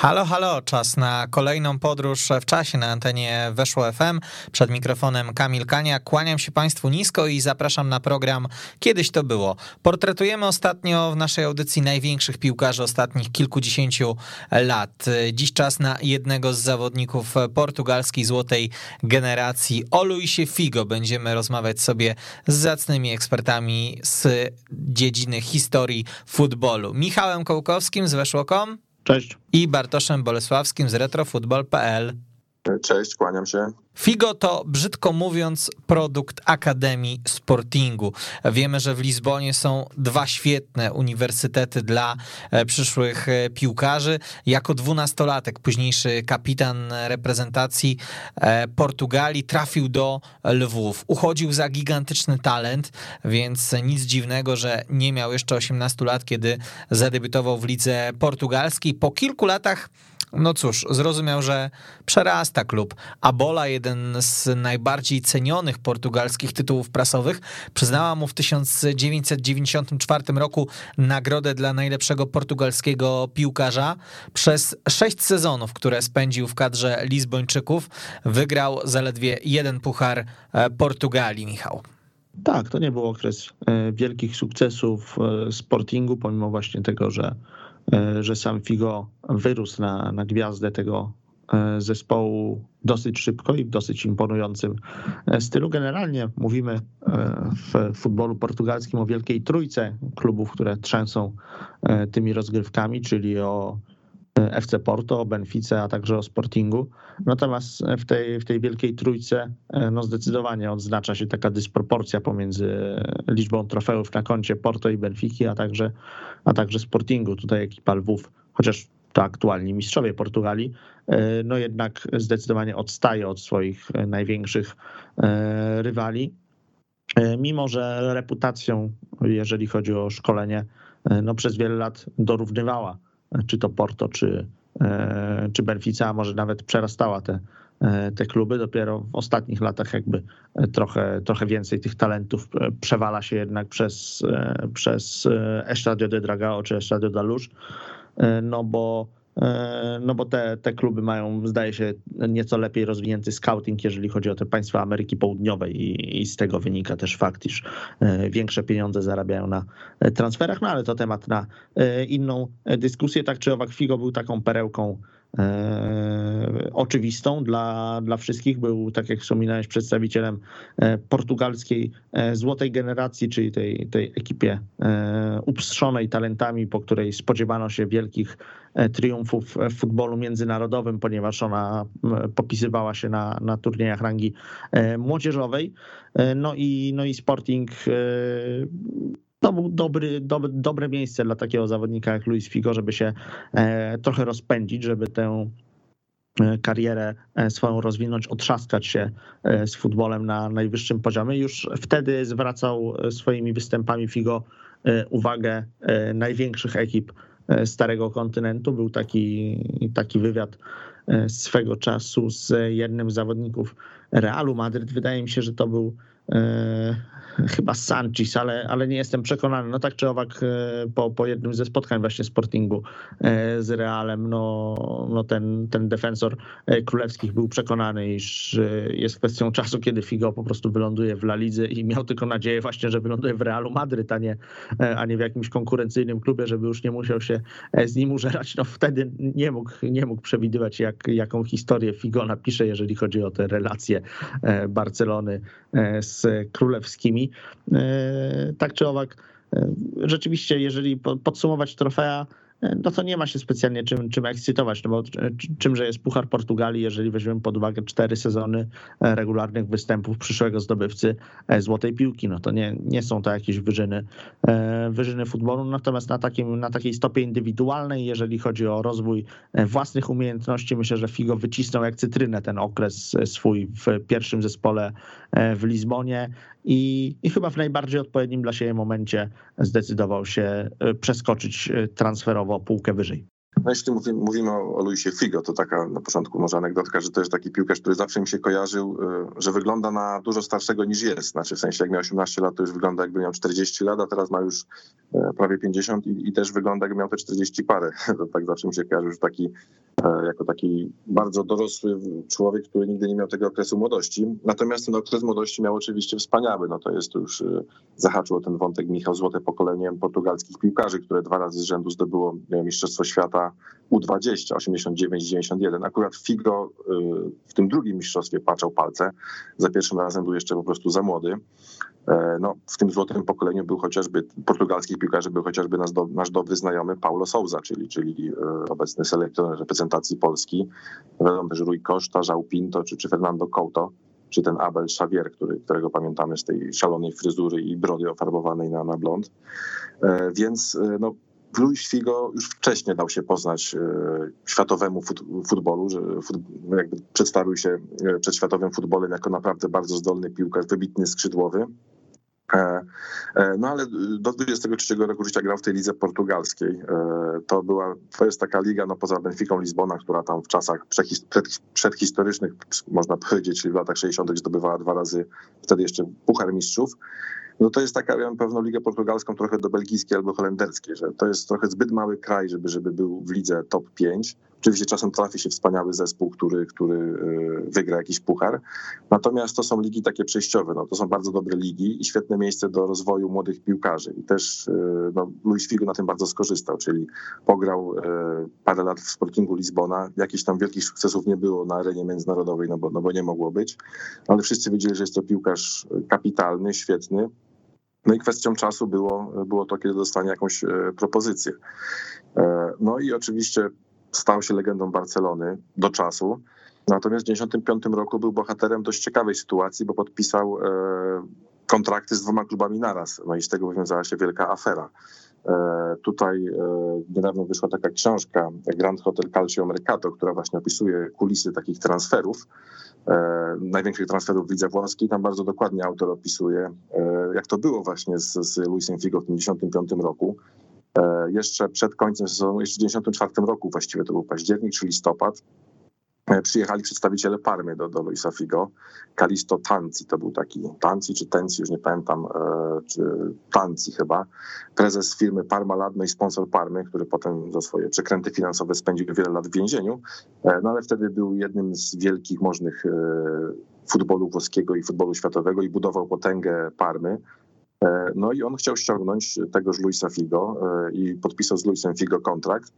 Halo, halo, czas na kolejną podróż w czasie na antenie Weszło FM. Przed mikrofonem Kamil Kania. Kłaniam się Państwu nisko i zapraszam na program Kiedyś to było. Portretujemy ostatnio w naszej audycji największych piłkarzy ostatnich kilkudziesięciu lat. Dziś czas na jednego z zawodników portugalskiej złotej generacji, o Luisie Figo. Będziemy rozmawiać sobie z zacnymi ekspertami z dziedziny historii futbolu. Michałem Kołkowskim z Weszło.com. Cześć. I Bartoszem Bolesławskim z retrofutbol.pl. Cześć, kłaniam się. Figo to, brzydko mówiąc, produkt Akademii Sportingu. Wiemy, że w Lizbonie są dwa świetne uniwersytety dla e, przyszłych e, piłkarzy. Jako dwunastolatek, późniejszy kapitan reprezentacji e, Portugalii, trafił do Lwów. Uchodził za gigantyczny talent, więc nic dziwnego, że nie miał jeszcze 18 lat, kiedy zadebiutował w lidze portugalskiej. Po kilku latach no cóż, zrozumiał, że przerasta klub. Abola, jeden z najbardziej cenionych portugalskich tytułów prasowych, przyznała mu w 1994 roku nagrodę dla najlepszego portugalskiego piłkarza. Przez sześć sezonów, które spędził w kadrze Lizbończyków, wygrał zaledwie jeden puchar e, Portugalii, Michał. Tak, to nie był okres e, wielkich sukcesów e, Sportingu, pomimo właśnie tego, że E, że sam Figo wyrósł na, na gwiazdę tego zespołu dosyć szybko i w dosyć imponującym stylu. Generalnie mówimy w futbolu portugalskim o wielkiej trójce klubów, które trzęsą tymi rozgrywkami, czyli o FC Porto, o Benfice, a także o Sportingu. Natomiast w tej, w tej wielkiej trójce no zdecydowanie odznacza się taka dysproporcja pomiędzy liczbą trofeów na koncie Porto i Benfiki, a także, a także Sportingu. Tutaj ekipa Lwów, chociaż to aktualni mistrzowie Portugalii, no jednak zdecydowanie odstaje od swoich największych e, rywali. E, mimo, że reputacją, jeżeli chodzi o szkolenie, e, no przez wiele lat dorównywała czy to Porto, czy, e, czy Benfica, a może nawet przerastała te, e, te kluby. Dopiero w ostatnich latach jakby trochę, trochę więcej tych talentów e, przewala się jednak przez, przez Estadio de Dragao czy Estadio da Luz, no bo E, no bo te, te kluby mają, zdaje się, nieco lepiej rozwinięty scouting, jeżeli chodzi o te państwa Ameryki Południowej i, i z tego wynika też fakt, iż e, większe pieniądze zarabiają na transferach, no ale to temat na e, inną dyskusję. Tak czy owak Figo był taką perełką E, oczywistą dla, dla wszystkich. Był, tak jak wspominałeś, przedstawicielem e, portugalskiej e, złotej generacji, czyli tej, tej ekipie upstrzonej talentami, po której spodziewano się wielkich triumfów w futbolu międzynarodowym, ponieważ ona popisywała się na, na turniejach rangi młodzieżowej. No i, no i Sporting to był dobry, dobre, dobre miejsce dla takiego zawodnika jak Luis Figo, żeby się e, trochę rozpędzić, żeby tę e, karierę e, swoją rozwinąć, otrzaskać się z futbolem na najwyższym poziomie. Już wtedy zwracał swoimi występami Figo uwagę największych ekip Starego Kontynentu. Był taki, taki wywiad swego czasu z jednym z zawodników Realu Madryt. Wydaje mi się, że to był chyba Sanchez, ale, ale nie jestem przekonany. No tak czy owak e, po, po jednym ze spotkań właśnie Sportingu e, z Realem, no, no ten, ten defensor e, królewskich był przekonany, iż jest kwestią czasu, kiedy Figo po prostu wyląduje w La Lidze i miał tylko nadzieję właśnie, że wyląduje w Realu Madryt, a nie, a nie w jakimś konkurencyjnym klubie, żeby już nie musiał się z nim użerać. No wtedy nie mógł, nie mógł przewidywać, jak, jaką historię Figo napisze, jeżeli chodzi o te relacje Barcelony z królewskimi. E, tak czy owak, e, rzeczywiście, jeżeli podsumować trofea, no to nie ma się specjalnie czym, czym ekscytować, no bo czymże jest Puchar Portugalii, jeżeli weźmiemy pod uwagę cztery sezony regularnych występów przyszłego zdobywcy złotej piłki, no to nie, nie są to jakieś wyżyny, wyżyny futbolu, natomiast na, takim, na takiej stopie indywidualnej, jeżeli chodzi o rozwój własnych umiejętności, myślę, że Figo wycisnął jak cytrynę ten okres swój w pierwszym zespole w Lizbonie i, i chyba w najbardziej odpowiednim dla siebie momencie zdecydował się przeskoczyć transferowo półkę wyżej. No jeśli mówimy, mówimy o, Luisie Figo, to taka na początku może anegdotka, że to jest taki piłkarz, który zawsze mi się kojarzył, y, że wygląda na dużo starszego niż jest. Znaczy w sensie jak miał 18 lat, to już wygląda jakby miał 40 lat, a teraz ma już y, prawie 50 i, i też wygląda jakby miał te 40 parę. To tak zawsze mi się kojarzył, że taki e, jako taki bardzo dorosły człowiek, który nigdy nie miał tego okresu młodości. Natomiast ten okres młodości miał oczywiście wspaniały. No to jest już y, zahaczyło ten wątek Michał Złote pokolenie portugalskich piłkarzy, które dwa razy z rzędu zdobyło Mistrzostwo Świata u20, 89-91. Akurat Figo y, w tym drugim mistrzostwie patrzał palce. Za pierwszym razem był jeszcze po prostu za młody. E, no, w tym złotym pokoleniu był chociażby, portugalskich piłkarzy był chociażby nasz, do, nasz dobry znajomy Paulo Souza, czyli, czyli e, obecny selekcjoner reprezentacji Polski. Wiadomo też Rui Costa, João Pinto czy, czy Fernando Couto czy ten Abel Xavier, który, którego pamiętamy z tej szalonej fryzury i brody ofarbowanej na, na blond. E, więc no, Luis Figo już wcześniej dał się poznać e, światowemu futbolu, że jakby przedstawił się e, przed światowym futbolem jako naprawdę bardzo zdolny piłkarz, wybitny skrzydłowy. E, no ale do 23 roku życia grał w tej lidze portugalskiej. To była, to jest taka liga, no poza Benficą Lizbona, która tam w czasach przedhistorycznych, można powiedzieć, czyli w latach 60. zdobywała dwa razy wtedy jeszcze Puchar Mistrzów no to jest taka, ja mam pewną ligę portugalską trochę do belgijskiej albo holenderskiej, że to jest trochę zbyt mały kraj, żeby, żeby był w lidze top 5. Oczywiście czasem trafi się wspaniały zespół, który, który y, wygra jakiś puchar. Natomiast to są ligi takie przejściowe. No, to są bardzo dobre ligi i świetne miejsce do rozwoju młodych piłkarzy. I też y, no, Luis Figo na tym bardzo skorzystał, czyli pograł y, parę lat w Sportingu Lizbona. Jakichś tam wielkich sukcesów nie było na arenie międzynarodowej, no bo, no bo nie mogło być. Ale wszyscy wiedzieli, że jest to piłkarz kapitalny, świetny. No i kwestią czasu było, było to, kiedy dostanie jakąś propozycję. E, no i oczywiście stał się legendą Barcelony do czasu. Natomiast w 1995 roku był bohaterem dość ciekawej sytuacji, bo podpisał e, kontrakty z dwoma klubami naraz. No i z tego wywiązała się wielka afera. E, tutaj e, niedawno wyszła taka książka Grand Hotel Calcio Mercato, która właśnie opisuje kulisy takich transferów, największych transferów w lidze włoskiej. Tam bardzo dokładnie autor opisuje, jak to było właśnie z, z Luisem Figo w 1995 roku. E, jeszcze przed końcem sezonu, jeszcze w 1994 roku właściwie to był październik czy listopad, e, przyjechali przedstawiciele Parmy do, do Luisa Figo. Calisto Tanzi to był taki, Tanzi czy Tenzi, już nie pamiętam, e, czy Tanzi chyba, prezes firmy Parma Ladno i sponsor Parmy, który potem za swoje przekręty finansowe spędził wiele lat w więzieniu, no ale wtedy był jednym z wielkich możnych futbolu włoskiego i futbolu światowego i budował potęgę Parmy. E, no i on chciał ściągnąć tegoż Luisa Figo e, i podpisał z Luisem Figo kontrakt.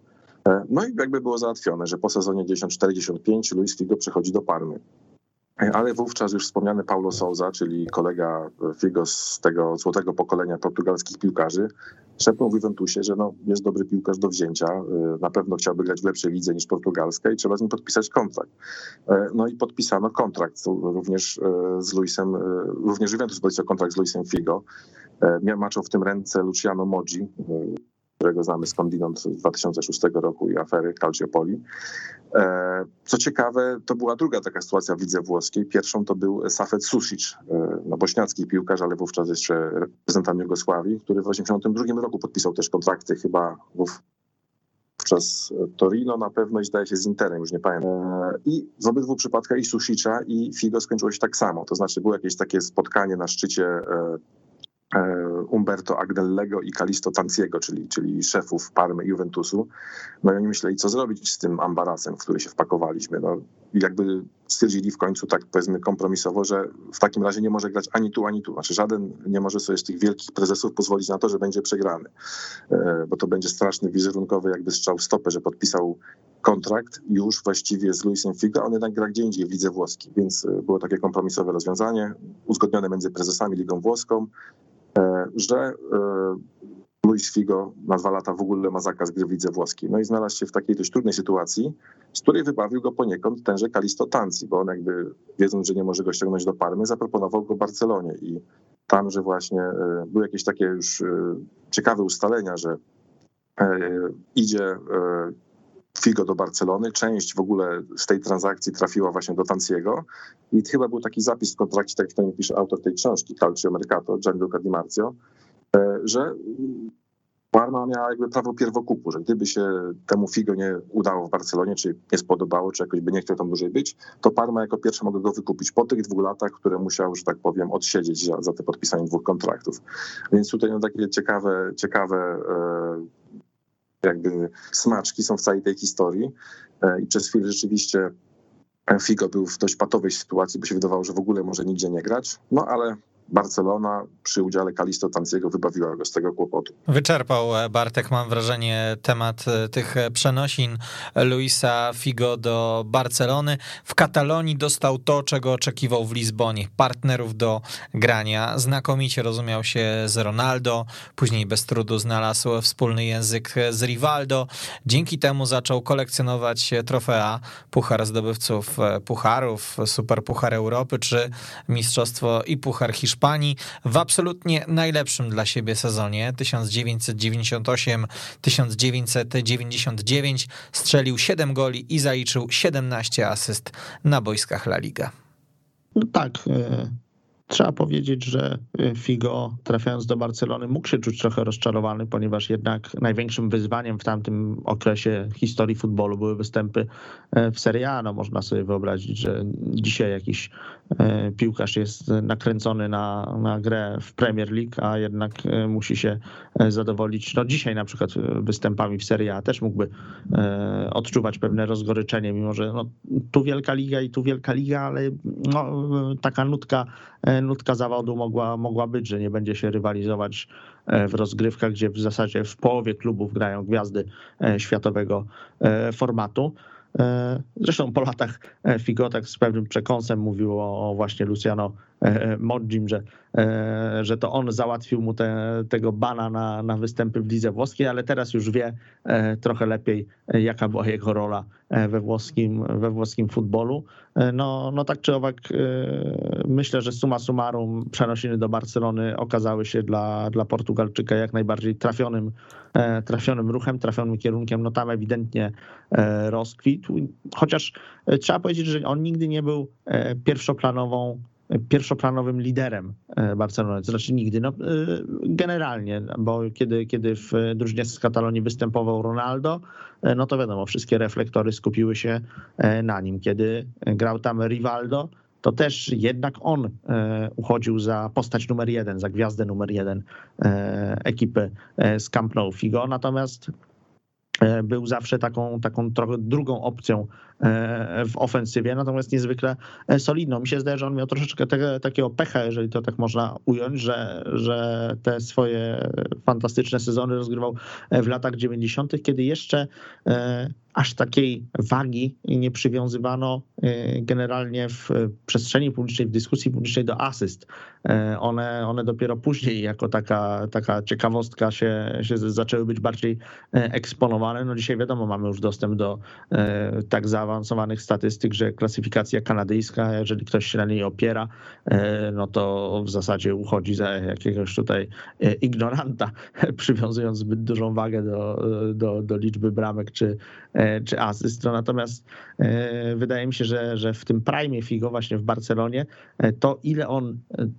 E, no i jakby było załatwione, że po sezonie 10-45 Luis Figo przechodzi do Parmy. Ale wówczas już wspomniany Paulo Souza, czyli kolega Figo z tego złotego pokolenia portugalskich piłkarzy, szepnął w Juventusie, że no, jest dobry piłkarz do wzięcia, y, na pewno chciałby grać w lepszej lidze niż portugalska i trzeba z nim podpisać kontrakt. E, no i podpisano kontrakt również e, z Luisem, e, również Juventus podpisał kontrakt z Luisem Figo. Miał maczał w tym ręce Luciano Moggi, którego znamy skądinąd z 2006 roku i afery Calciopoli. E, co ciekawe, to była druga taka sytuacja w lidze włoskiej. Pierwszą to był Safet Susic, e, no bośniacki piłkarz, ale wówczas jeszcze reprezentant Jugosławii, który w 1982 roku podpisał też kontrakty chyba wówczas Torino na pewno i zdaje się z Interem, już nie pamiętam. E, I w obydwu przypadkach i Susicza i Figo skończyło się tak samo. To znaczy było jakieś takie spotkanie na szczycie Umberto Agnellego i Calisto Tanciego, czyli, czyli szefów Parmy Juventusu. No i oni myśleli, co zrobić z tym ambarasem, w który się wpakowaliśmy. No, jakby stwierdzili w końcu tak powiedzmy kompromisowo, że w takim razie nie może grać ani tu, ani tu. Znaczy żaden nie może sobie z tych wielkich prezesów pozwolić na to, że będzie przegrany, e, bo to będzie straszny wizerunkowy jakby strzał w stopę, że podpisał kontrakt już właściwie z Luisem Figo, on jednak gra gdzie indziej w lidze włoskiej, więc e, było takie kompromisowe rozwiązanie uzgodnione między prezesami Ligą Włoską, E, że e, Luis Figo na dwa lata w ogóle ma zakaz gry w lidze włoskiej. No i znalazł się w takiej dość trudnej sytuacji, z której wybawił go poniekąd tenże Kalisto Tanzi, bo on jakby wiedząc, że nie może go ściągnąć do Parmy, zaproponował go Barcelonie i tam, że właśnie e, były jakieś takie już e, ciekawe ustalenia, że e, idzie Figo do Barcelony. Część w ogóle z tej transakcji trafiła właśnie do Tanciego i chyba był taki zapis w kontrakcie, tak jak to pisze autor tej książki, Calcio Mercato, Gianluca Di Marzio, że Parma miała jakby prawo pierwokupu, że gdyby się temu Figo nie udało w Barcelonie, czy nie spodobało, czy jakoś by nie chciał tam dłużej być, to Parma jako pierwsza mogła go wykupić po tych dwóch latach, które musiał, że tak powiem, odsiedzieć za, za te podpisanie dwóch kontraktów. Więc tutaj no, takie ciekawe, ciekawe e, jakby smaczki są w całej tej historii. E, i przez chwilę rzeczywiście Figo był w dość patowej sytuacji, bo się wydawało, że w ogóle może nigdzie nie grać, no ale Barcelona przy udziale Kalisto Tanciego wybawiła go z tego kłopotu. Wyczerpał e, Bartek, mam wrażenie, temat e, tych e, przenosin Luisa Figo do Barcelony. W Katalonii dostał to, czego oczekiwał w Lizbonie. Partnerów do grania. Znakomicie rozumiał się z Ronaldo, później bez trudu znalazł wspólny język z Rivaldo. Dzięki temu zaczął kolekcjonować trofea, puchar zdobywców pucharów, super puchar Europy, czy mistrzostwo i puchar Hiszpanii Hiszpanii w absolutnie najlepszym dla siebie sezonie 1998-1999 strzelił 7 goli i zaliczył 17 asyst na boiskach La Liga. No tak, e, Trzeba powiedzieć, że y, Figo trafiając do Barcelony mógł się czuć trochę rozczarowany, ponieważ jednak największym wyzwaniem w tamtym okresie historii futbolu były występy e, w Serie A. No, można sobie wyobrazić, że dzisiaj jakiś e, piłkarz jest nakręcony na, na grę w Premier League, a jednak e, musi się zadowolić. No dzisiaj na przykład występami w Serie A też mógłby odczuwać pewne rozgoryczenie, mimo że no, tu wielka liga i tu wielka liga, ale no, taka nutka nutka zawodu mogła, mogła być, że nie będzie się rywalizować e, w rozgrywkach, gdzie w zasadzie w połowie klubów grają gwiazdy e, światowego e, formatu. Zresztą po latach Figo tak z pewnym przekąsem mówił o właśnie Luciano Modzim, że, że to on załatwił mu te, tego bana na, na występy w lidze włoskiej, ale teraz już wie trochę lepiej, jaka była jego rola we włoskim, we włoskim futbolu. No, no tak czy owak myślę, że suma summarum przenosiny do Barcelony okazały się dla, dla Portugalczyka jak najbardziej trafionym, trafionym ruchem, trafionym kierunkiem. No tam ewidentnie rozkwitł, chociaż trzeba powiedzieć, że on nigdy nie był pierwszoplanową pierwszoplanowym liderem e, Barcelony, to znaczy nigdy, no, e, generalnie, bo kiedy, kiedy w drużynie z Katalonii występował Ronaldo, e, no to wiadomo, wszystkie reflektory skupiły się na nim. Kiedy grał tam Rivaldo, to też jednak on uchodził za postać numer jeden, za gwiazdę numer jeden ekipy z Camp Nou Figo, natomiast był zawsze taką, taką trochę drugą opcją w ofensywie, natomiast niezwykle e, solidną. Mi się zdaje, że on miał troszeczkę te, takiego pecha, jeżeli to tak można ująć, że, że te swoje fantastyczne sezony rozgrywał w latach 90., kiedy jeszcze e, aż takiej wagi nie przywiązywano generalnie w przestrzeni publicznej, w dyskusji publicznej do asyst. One, one dopiero później jako taka, taka ciekawostka się, się zaczęły być bardziej eksponowane. No dzisiaj wiadomo, mamy już dostęp do tak zwanych zaawansowanych statystyk, że klasyfikacja kanadyjska, jeżeli ktoś się na niej opiera, e, no to w zasadzie uchodzi za jakiegoś tutaj e, ignoranta, przywiązując zbyt dużą wagę do, do, do liczby bramek czy, e, czy asyst. No natomiast wydaje mi się, że, że w tym prime Figo właśnie w Barcelonie, to ile on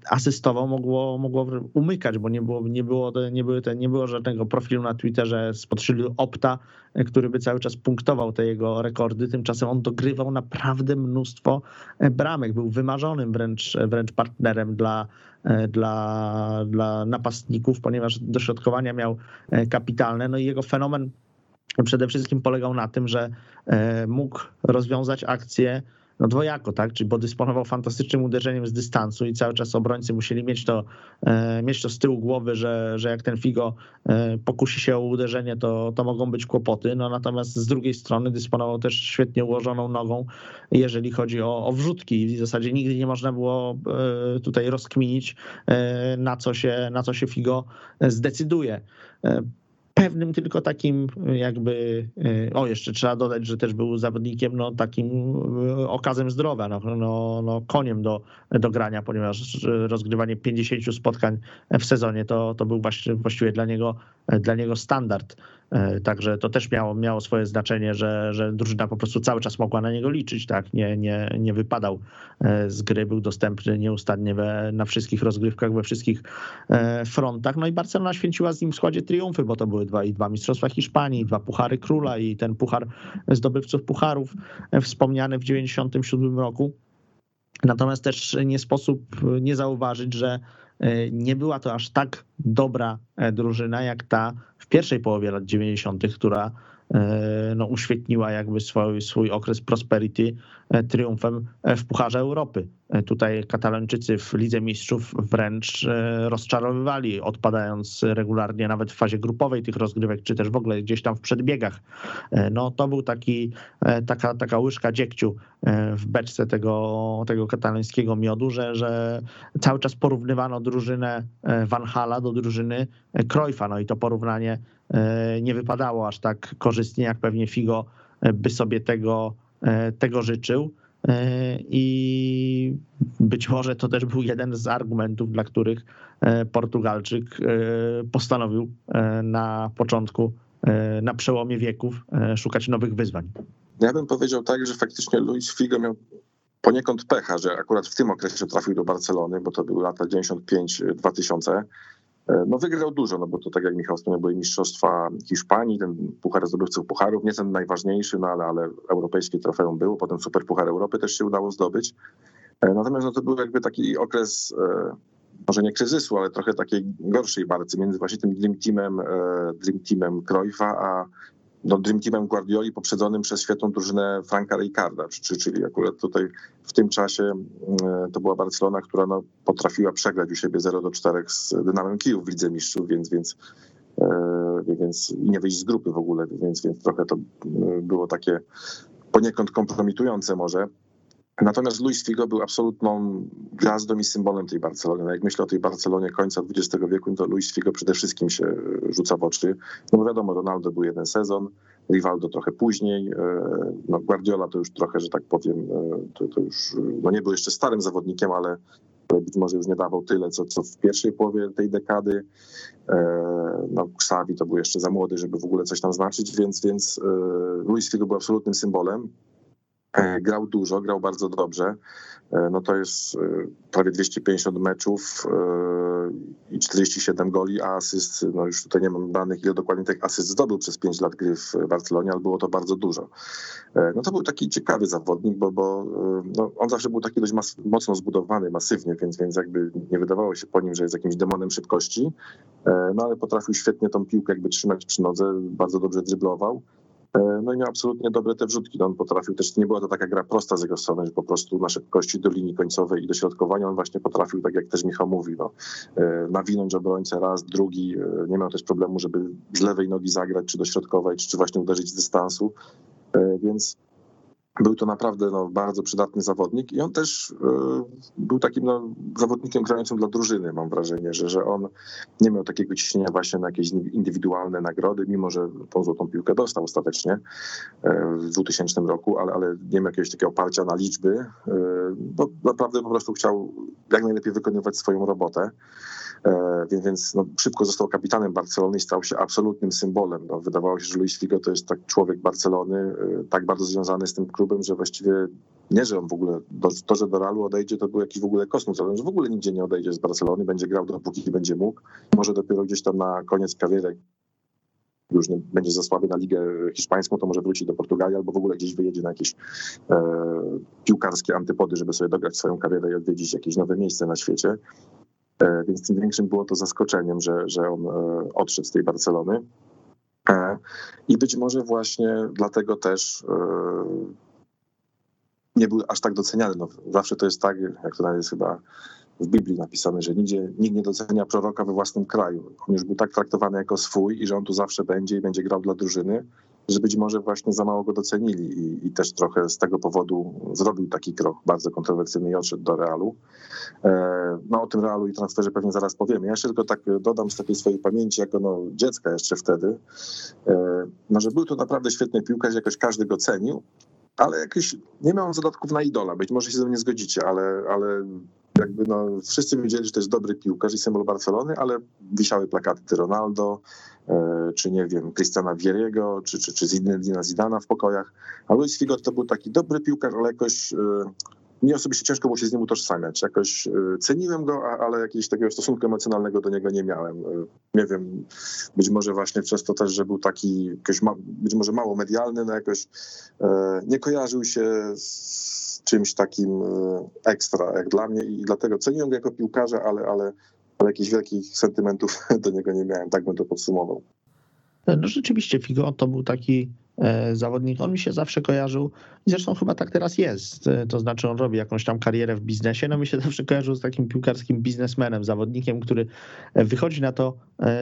asystował mogło, mogło umykać, bo nie było, nie było, nie było, nie było żadnego profilu na Twitterze spod szyldu Opta, który by cały czas punktował te jego rekordy. Tymczasem on dogrywał naprawdę mnóstwo e, bramek. Był wymarzonym wręcz, wręcz partnerem dla, e, dla, dla napastników, ponieważ dośrodkowania miał e, kapitalne. No i jego fenomen przede wszystkim polegał na tym, że mógł rozwiązać akcję no dwojako, tak? Czyli bo dysponował fantastycznym uderzeniem z dystansu i cały czas obrońcy musieli mieć to, e, mieć to z tyłu głowy, że, że jak ten Figo e, pokusi się o uderzenie, to, to mogą być kłopoty. No natomiast z drugiej strony dysponował też świetnie ułożoną nogą, jeżeli chodzi o, o wrzutki. W zasadzie nigdy nie można było e, tutaj rozkminić, na co się, na co się Figo zdecyduje pewnym tylko takim jakby, e, o jeszcze trzeba dodać, że też był zawodnikiem no takim e, okazem zdrowia, no, no, no koniem do, do grania, ponieważ rozgrywanie 50 spotkań w sezonie to, to był właściwie, dla niego, dla niego standard. Także to też miało, miało swoje znaczenie, że, że drużyna po prostu cały czas mogła na niego liczyć, tak? Nie, nie, nie wypadał z gry, był dostępny nieustannie we, na wszystkich rozgrywkach, we wszystkich frontach. No i Barcelona święciła z nim w składzie triumfy, bo to były dwa, i dwa Mistrzostwa Hiszpanii, dwa Puchary Króla i ten Puchar Zdobywców Pucharów wspomniany w 97 roku. Natomiast też nie sposób nie zauważyć, że nie była to aż tak dobra drużyna jak ta w pierwszej połowie lat 90., która e, no, uświetniła jakby swój, swój okres prosperity e, triumfem e, w Pucharze Europy. Tutaj Katalończycy w Lidze Mistrzów wręcz rozczarowywali, odpadając regularnie nawet w fazie grupowej tych rozgrywek, czy też w ogóle gdzieś tam w przedbiegach. No to był taki, taka, taka łyżka dziegciu w beczce tego, tego katalońskiego miodu, że, że cały czas porównywano drużynę Van Hala do drużyny Cruyffa. No i to porównanie E, nie wypadało aż tak korzystnie, jak pewnie Figo e, by sobie tego, e, tego życzył. I być może to też był jeden z argumentów, dla których Portugalczyk postanowił na początku, na przełomie wieków szukać nowych wyzwań. Ja bym powiedział tak, że faktycznie Luis Figo miał poniekąd pecha, że akurat w tym okresie trafił do Barcelony, bo to były lata 95-2000 E, no wygrał dużo, no bo to tak jak Michał wspomniał, były mistrzostwa Hiszpanii, ten Puchar Zdobywców Pucharów, nie ten najważniejszy, no ale, ale europejskie trofeum było, potem Super Puchar Europy też się udało zdobyć. E, natomiast no to był jakby taki okres, e, może nie kryzysu, ale trochę takiej gorszej barcy między właśnie tym Dream Teamem, Dream Teamem Cruyffa, a no, Dream Teamem Guardioli poprzedzonym przez świetną drużynę Franka Rijkaarda, czyli akurat tutaj w tym czasie mm, to była Barcelona, która no, potrafiła przegrać u siebie 0 do 4 z Dynamem Kijów w Lidze Mistrzów, więc, więc, e, więc nie wyjść z grupy w ogóle, więc, więc trochę to mm, było takie poniekąd kompromitujące może. Natomiast Luis Figo był absolutną gwiazdą i symbolem tej Barcelony. Jak myślę o tej Barcelonie końca XX wieku, to Luis Figo przede wszystkim się rzuca w oczy. No wiadomo, Ronaldo był jeden sezon, Rivaldo trochę później, e, no Guardiola to już trochę, że tak powiem, e, to, to już no nie był jeszcze starym zawodnikiem, ale być może już nie dawał tyle, co, co w pierwszej połowie tej dekady. E, no, Xavi to był jeszcze za młody, żeby w ogóle coś tam znaczyć, więc, więc Luis Figo był absolutnym symbolem. E, grał dużo, grał bardzo dobrze. E, no to jest e, prawie 250 meczów i 47 goli, a asyst, no już tutaj nie mam danych, ile dokładnie tych asyst zdobył przez 5 lat gry w Barcelonie, ale było to bardzo dużo. No to był taki ciekawy zawodnik, bo, bo no on zawsze był taki dość mas- mocno zbudowany, masywnie, więc, więc jakby nie wydawało się po nim, że jest jakimś demonem szybkości, no ale potrafił świetnie tą piłkę jakby trzymać przy nodze, bardzo dobrze dryblował. E, no i miał absolutnie dobre te wrzutki. No on potrafił też, nie była to taka gra prosta z jego strony, że po prostu na szybkości do linii końcowej i do środkowania on właśnie potrafił, tak jak też Michał mówi, no, e, nawinąć obrońcę raz, drugi. E, nie miał też problemu, żeby z lewej nogi zagrać, czy do środkowej, czy, czy właśnie uderzyć z dystansu. Więc był to naprawdę no, bardzo przydatny zawodnik i on też y, był takim no, zawodnikiem grającym dla drużyny, mam wrażenie, że, że on nie miał takiego ciśnienia właśnie na jakieś indywidualne nagrody, mimo że tą złotą piłkę dostał ostatecznie y, w 2000 roku, ale, ale nie miał jakiegoś takiego oparcia na liczby, y, bo naprawdę po prostu chciał jak najlepiej wykonywać swoją robotę. E, więc, więc no, szybko został kapitanem Barcelony i stał się absolutnym symbolem. No, wydawało się, że Luis Figo to jest tak człowiek Barcelony, e, tak bardzo związany z tym klubem, że właściwie nie, że on w ogóle, to, że do Realu odejdzie, to był jakiś w ogóle kosmos, ale że w ogóle nigdzie nie odejdzie z Barcelony, będzie grał dopóki będzie mógł. Może dopiero gdzieś tam na koniec kariery już nie będzie za słaby na ligę hiszpańską, to może wróci do Portugalii albo w ogóle gdzieś wyjedzie na jakieś e, piłkarskie antypody, żeby sobie dograć swoją karierę i odwiedzić jakieś nowe miejsce na świecie. E, więc tym większym było to zaskoczeniem, że, że on e, odszedł z tej Barcelony. E, I być może właśnie dlatego też nie był aż tak doceniany. No, zawsze to jest tak, jak to jest chyba w Biblii napisane, że nigdzie, nikt nie docenia proroka we własnym kraju. On już był tak traktowany jako swój i że on tu zawsze będzie i będzie grał dla drużyny, że być może właśnie za mało go docenili i, i też trochę z tego powodu zrobił taki krok bardzo kontrowersyjny i odszedł do Realu. E, no o tym Realu i transferze pewnie zaraz powiemy. Ja jeszcze tylko tak dodam z takiej swojej pamięci, jako no, dziecka jeszcze wtedy, e, no, że był to naprawdę świetny piłkarz, jakoś każdy go cenił, ale jakiś nie miał zadatków na idola. Być może się ze mną nie zgodzicie, ale, ale jakby no, wszyscy wiedzieli, że to jest dobry piłkarz i symbol Barcelony, ale wisiały plakaty Ronaldo, e, czy nie wiem, Cristiana Vieriego, czy, czy, czy Zinedina Zidana w pokojach. A Luis Figo to był taki dobry piłkarz, ale jakoś e, mnie osobiście ciężko było się z nim utożsamiać. Jakoś e, ceniłem go, ale jakiegoś takiego stosunku emocjonalnego do niego nie miałem. Nie wiem, być może właśnie przez to też, że był taki, jakoś być może mało medialny, no jakoś nie kojarzył się z czymś takim e, ekstra jak dla mnie i dlatego ceniłem go jako piłkarza, ale, ale, ale jakichś wielkich sentymentów do niego nie miałem, tak bym to podsumował. No rzeczywiście Figo to był taki e, zawodnik, on mi się zawsze kojarzył i zresztą chyba tak teraz jest, e, to znaczy on robi jakąś tam karierę w biznesie, no mi się zawsze kojarzył z takim piłkarskim biznesmenem, zawodnikiem, który wychodzi na to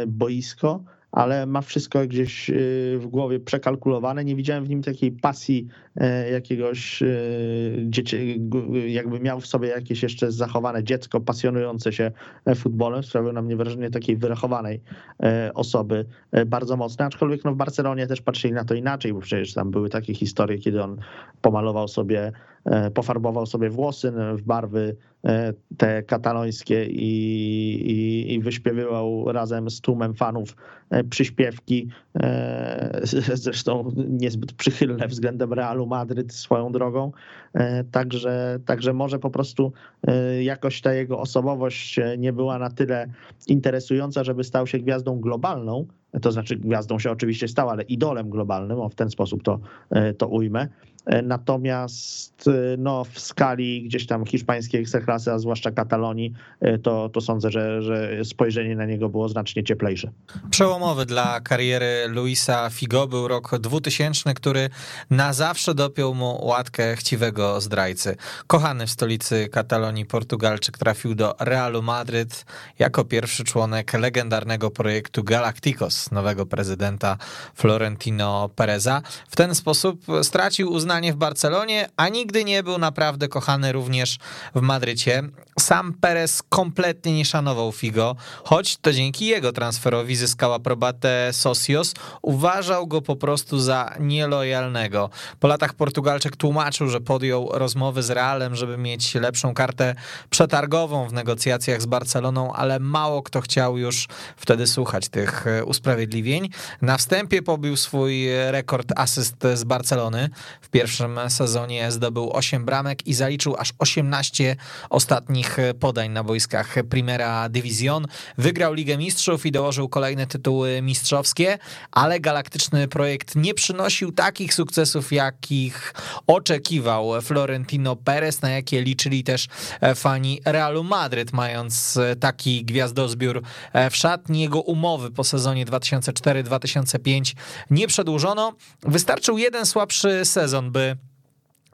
boisko, ale ma wszystko gdzieś y, w głowie przekalkulowane. Nie widziałem w nim takiej pasji e, jakiegoś y, dzieci, jakby miał w sobie jakieś jeszcze zachowane dziecko pasjonujące się e, futbolem. Sprawił na mnie wrażenie takiej wyrachowanej e, osoby bardzo mocne, aczkolwiek no w Barcelonie też patrzyli na to inaczej, bo przecież tam były takie historie, kiedy on pomalował sobie pofarbował sobie włosy w barwy te katalońskie i, i, i wyśpiewywał razem z tłumem fanów przyśpiewki, e, zresztą niezbyt przychylne względem Realu Madryt swoją drogą. E, także, także może po prostu e, jakoś ta jego osobowość nie była na tyle interesująca, żeby stał się gwiazdą globalną. To znaczy, gwiazdą się oczywiście stał, ale idolem globalnym, o w ten sposób to, to ujmę. Natomiast no, w skali gdzieś tam hiszpańskiej ekstraklasy, a zwłaszcza Katalonii, to, to sądzę, że, że spojrzenie na niego było znacznie cieplejsze. Przełomowy dla kariery Luisa Figo był rok 2000, który na zawsze dopiął mu łatkę chciwego zdrajcy. Kochany w stolicy Katalonii Portugalczyk trafił do Realu Madryt jako pierwszy członek legendarnego projektu Galacticos, nowego prezydenta Florentino Pereza. W ten sposób stracił uznanie w Barcelonie, a nigdy nie był naprawdę kochany również w Madrycie. Sam Perez kompletnie nie szanował Figo, choć to dzięki jego transferowi zyskał aprobatę Socios, uważał go po prostu za nielojalnego. Po latach Portugalczyk tłumaczył, że podjął rozmowy z Realem, żeby mieć lepszą kartę przetargową w negocjacjach z Barceloną, ale mało kto chciał już wtedy słuchać tych usprawiedliwień. Na wstępie pobił swój rekord asyst z Barcelony. W pierwszym sezonie zdobył 8 bramek i zaliczył aż 18 ostatnich podań na boiskach Primera Division. Wygrał Ligę Mistrzów i dołożył kolejne tytuły mistrzowskie, ale galaktyczny projekt nie przynosił takich sukcesów, jakich oczekiwał Florentino Perez, na jakie liczyli też fani Realu Madryt, mając taki gwiazdozbiór w szatni. Jego umowy po sezonie 2004-2005 nie przedłużono. Wystarczył jeden słabszy sezon, by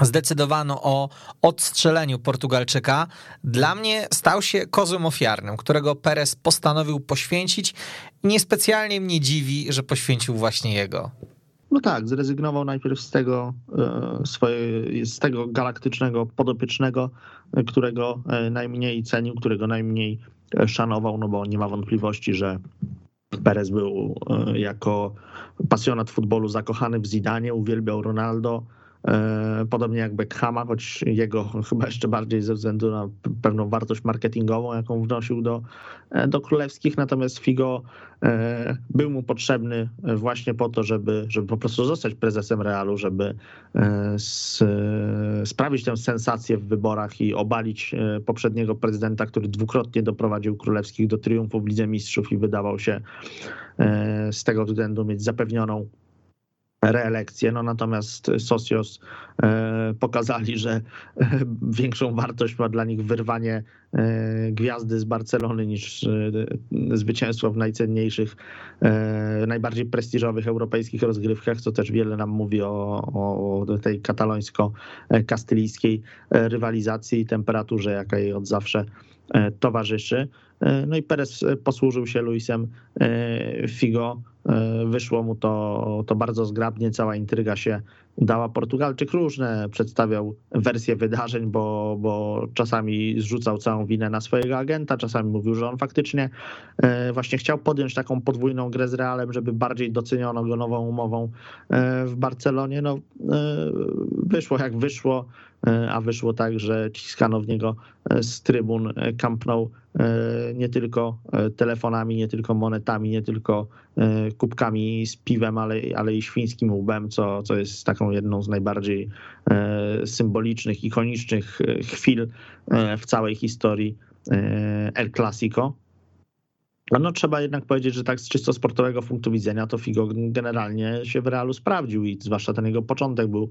zdecydowano o odstrzeleniu Portugalczyka, dla mnie stał się kozłem ofiarnym, którego Perez postanowił poświęcić niespecjalnie mnie dziwi, że poświęcił właśnie jego. No tak, zrezygnował najpierw z tego, e, swoje, z tego galaktycznego podopiecznego, e, którego e, najmniej cenił, którego najmniej szanował, no bo nie ma wątpliwości, że Perez był jako pasjonat futbolu zakochany w Zidanie, uwielbiał Ronaldo, podobnie jak Beckhama, choć jego chyba jeszcze bardziej ze względu na pewną wartość marketingową, jaką wnosił do, e, do królewskich. Natomiast Figo e, był mu potrzebny właśnie po to, żeby, żeby po prostu zostać prezesem Realu, żeby sprawić tę sensację w wyborach i obalić poprzedniego prezydenta, który dwukrotnie doprowadził królewskich do triumfu w Lidze Mistrzów i wydawał się z tego względu mieć zapewnioną reelekcję. No natomiast Socios e, pokazali, że e, większą wartość ma dla nich wyrwanie e, gwiazdy z Barcelony niż zwycięstwo w najcenniejszych, najbardziej prestiżowych europejskich rozgrywkach, co też wiele nam mówi o, o tej katalońsko-kastylijskiej rywalizacji i temperaturze, jaka jej od zawsze towarzyszy. No i Perez posłużył się Luisem Figo E, wyszło mu to, to bardzo zgrabnie, cała intryga się udała. Portugalczyk różne przedstawiał wersje wydarzeń, bo, bo czasami zrzucał całą winę na swojego agenta, czasami mówił, że on faktycznie e, właśnie chciał podjąć taką podwójną grę z Realem, żeby bardziej doceniono go nową umową e, w Barcelonie. No, wyszło jak wyszło, a wyszło tak, że ciskano w niego z trybun Camp Nou nie tylko telefonami, nie tylko monetami, nie tylko kubkami z piwem, ale, ale i świńskim łbem, co, co jest taką jedną z najbardziej e, symbolicznych, ikonicznych e, chwil e, w całej historii El Clasico. No trzeba jednak powiedzieć, że tak z czysto sportowego punktu widzenia to Figo generalnie się w Realu sprawdził i zwłaszcza ten jego początek był,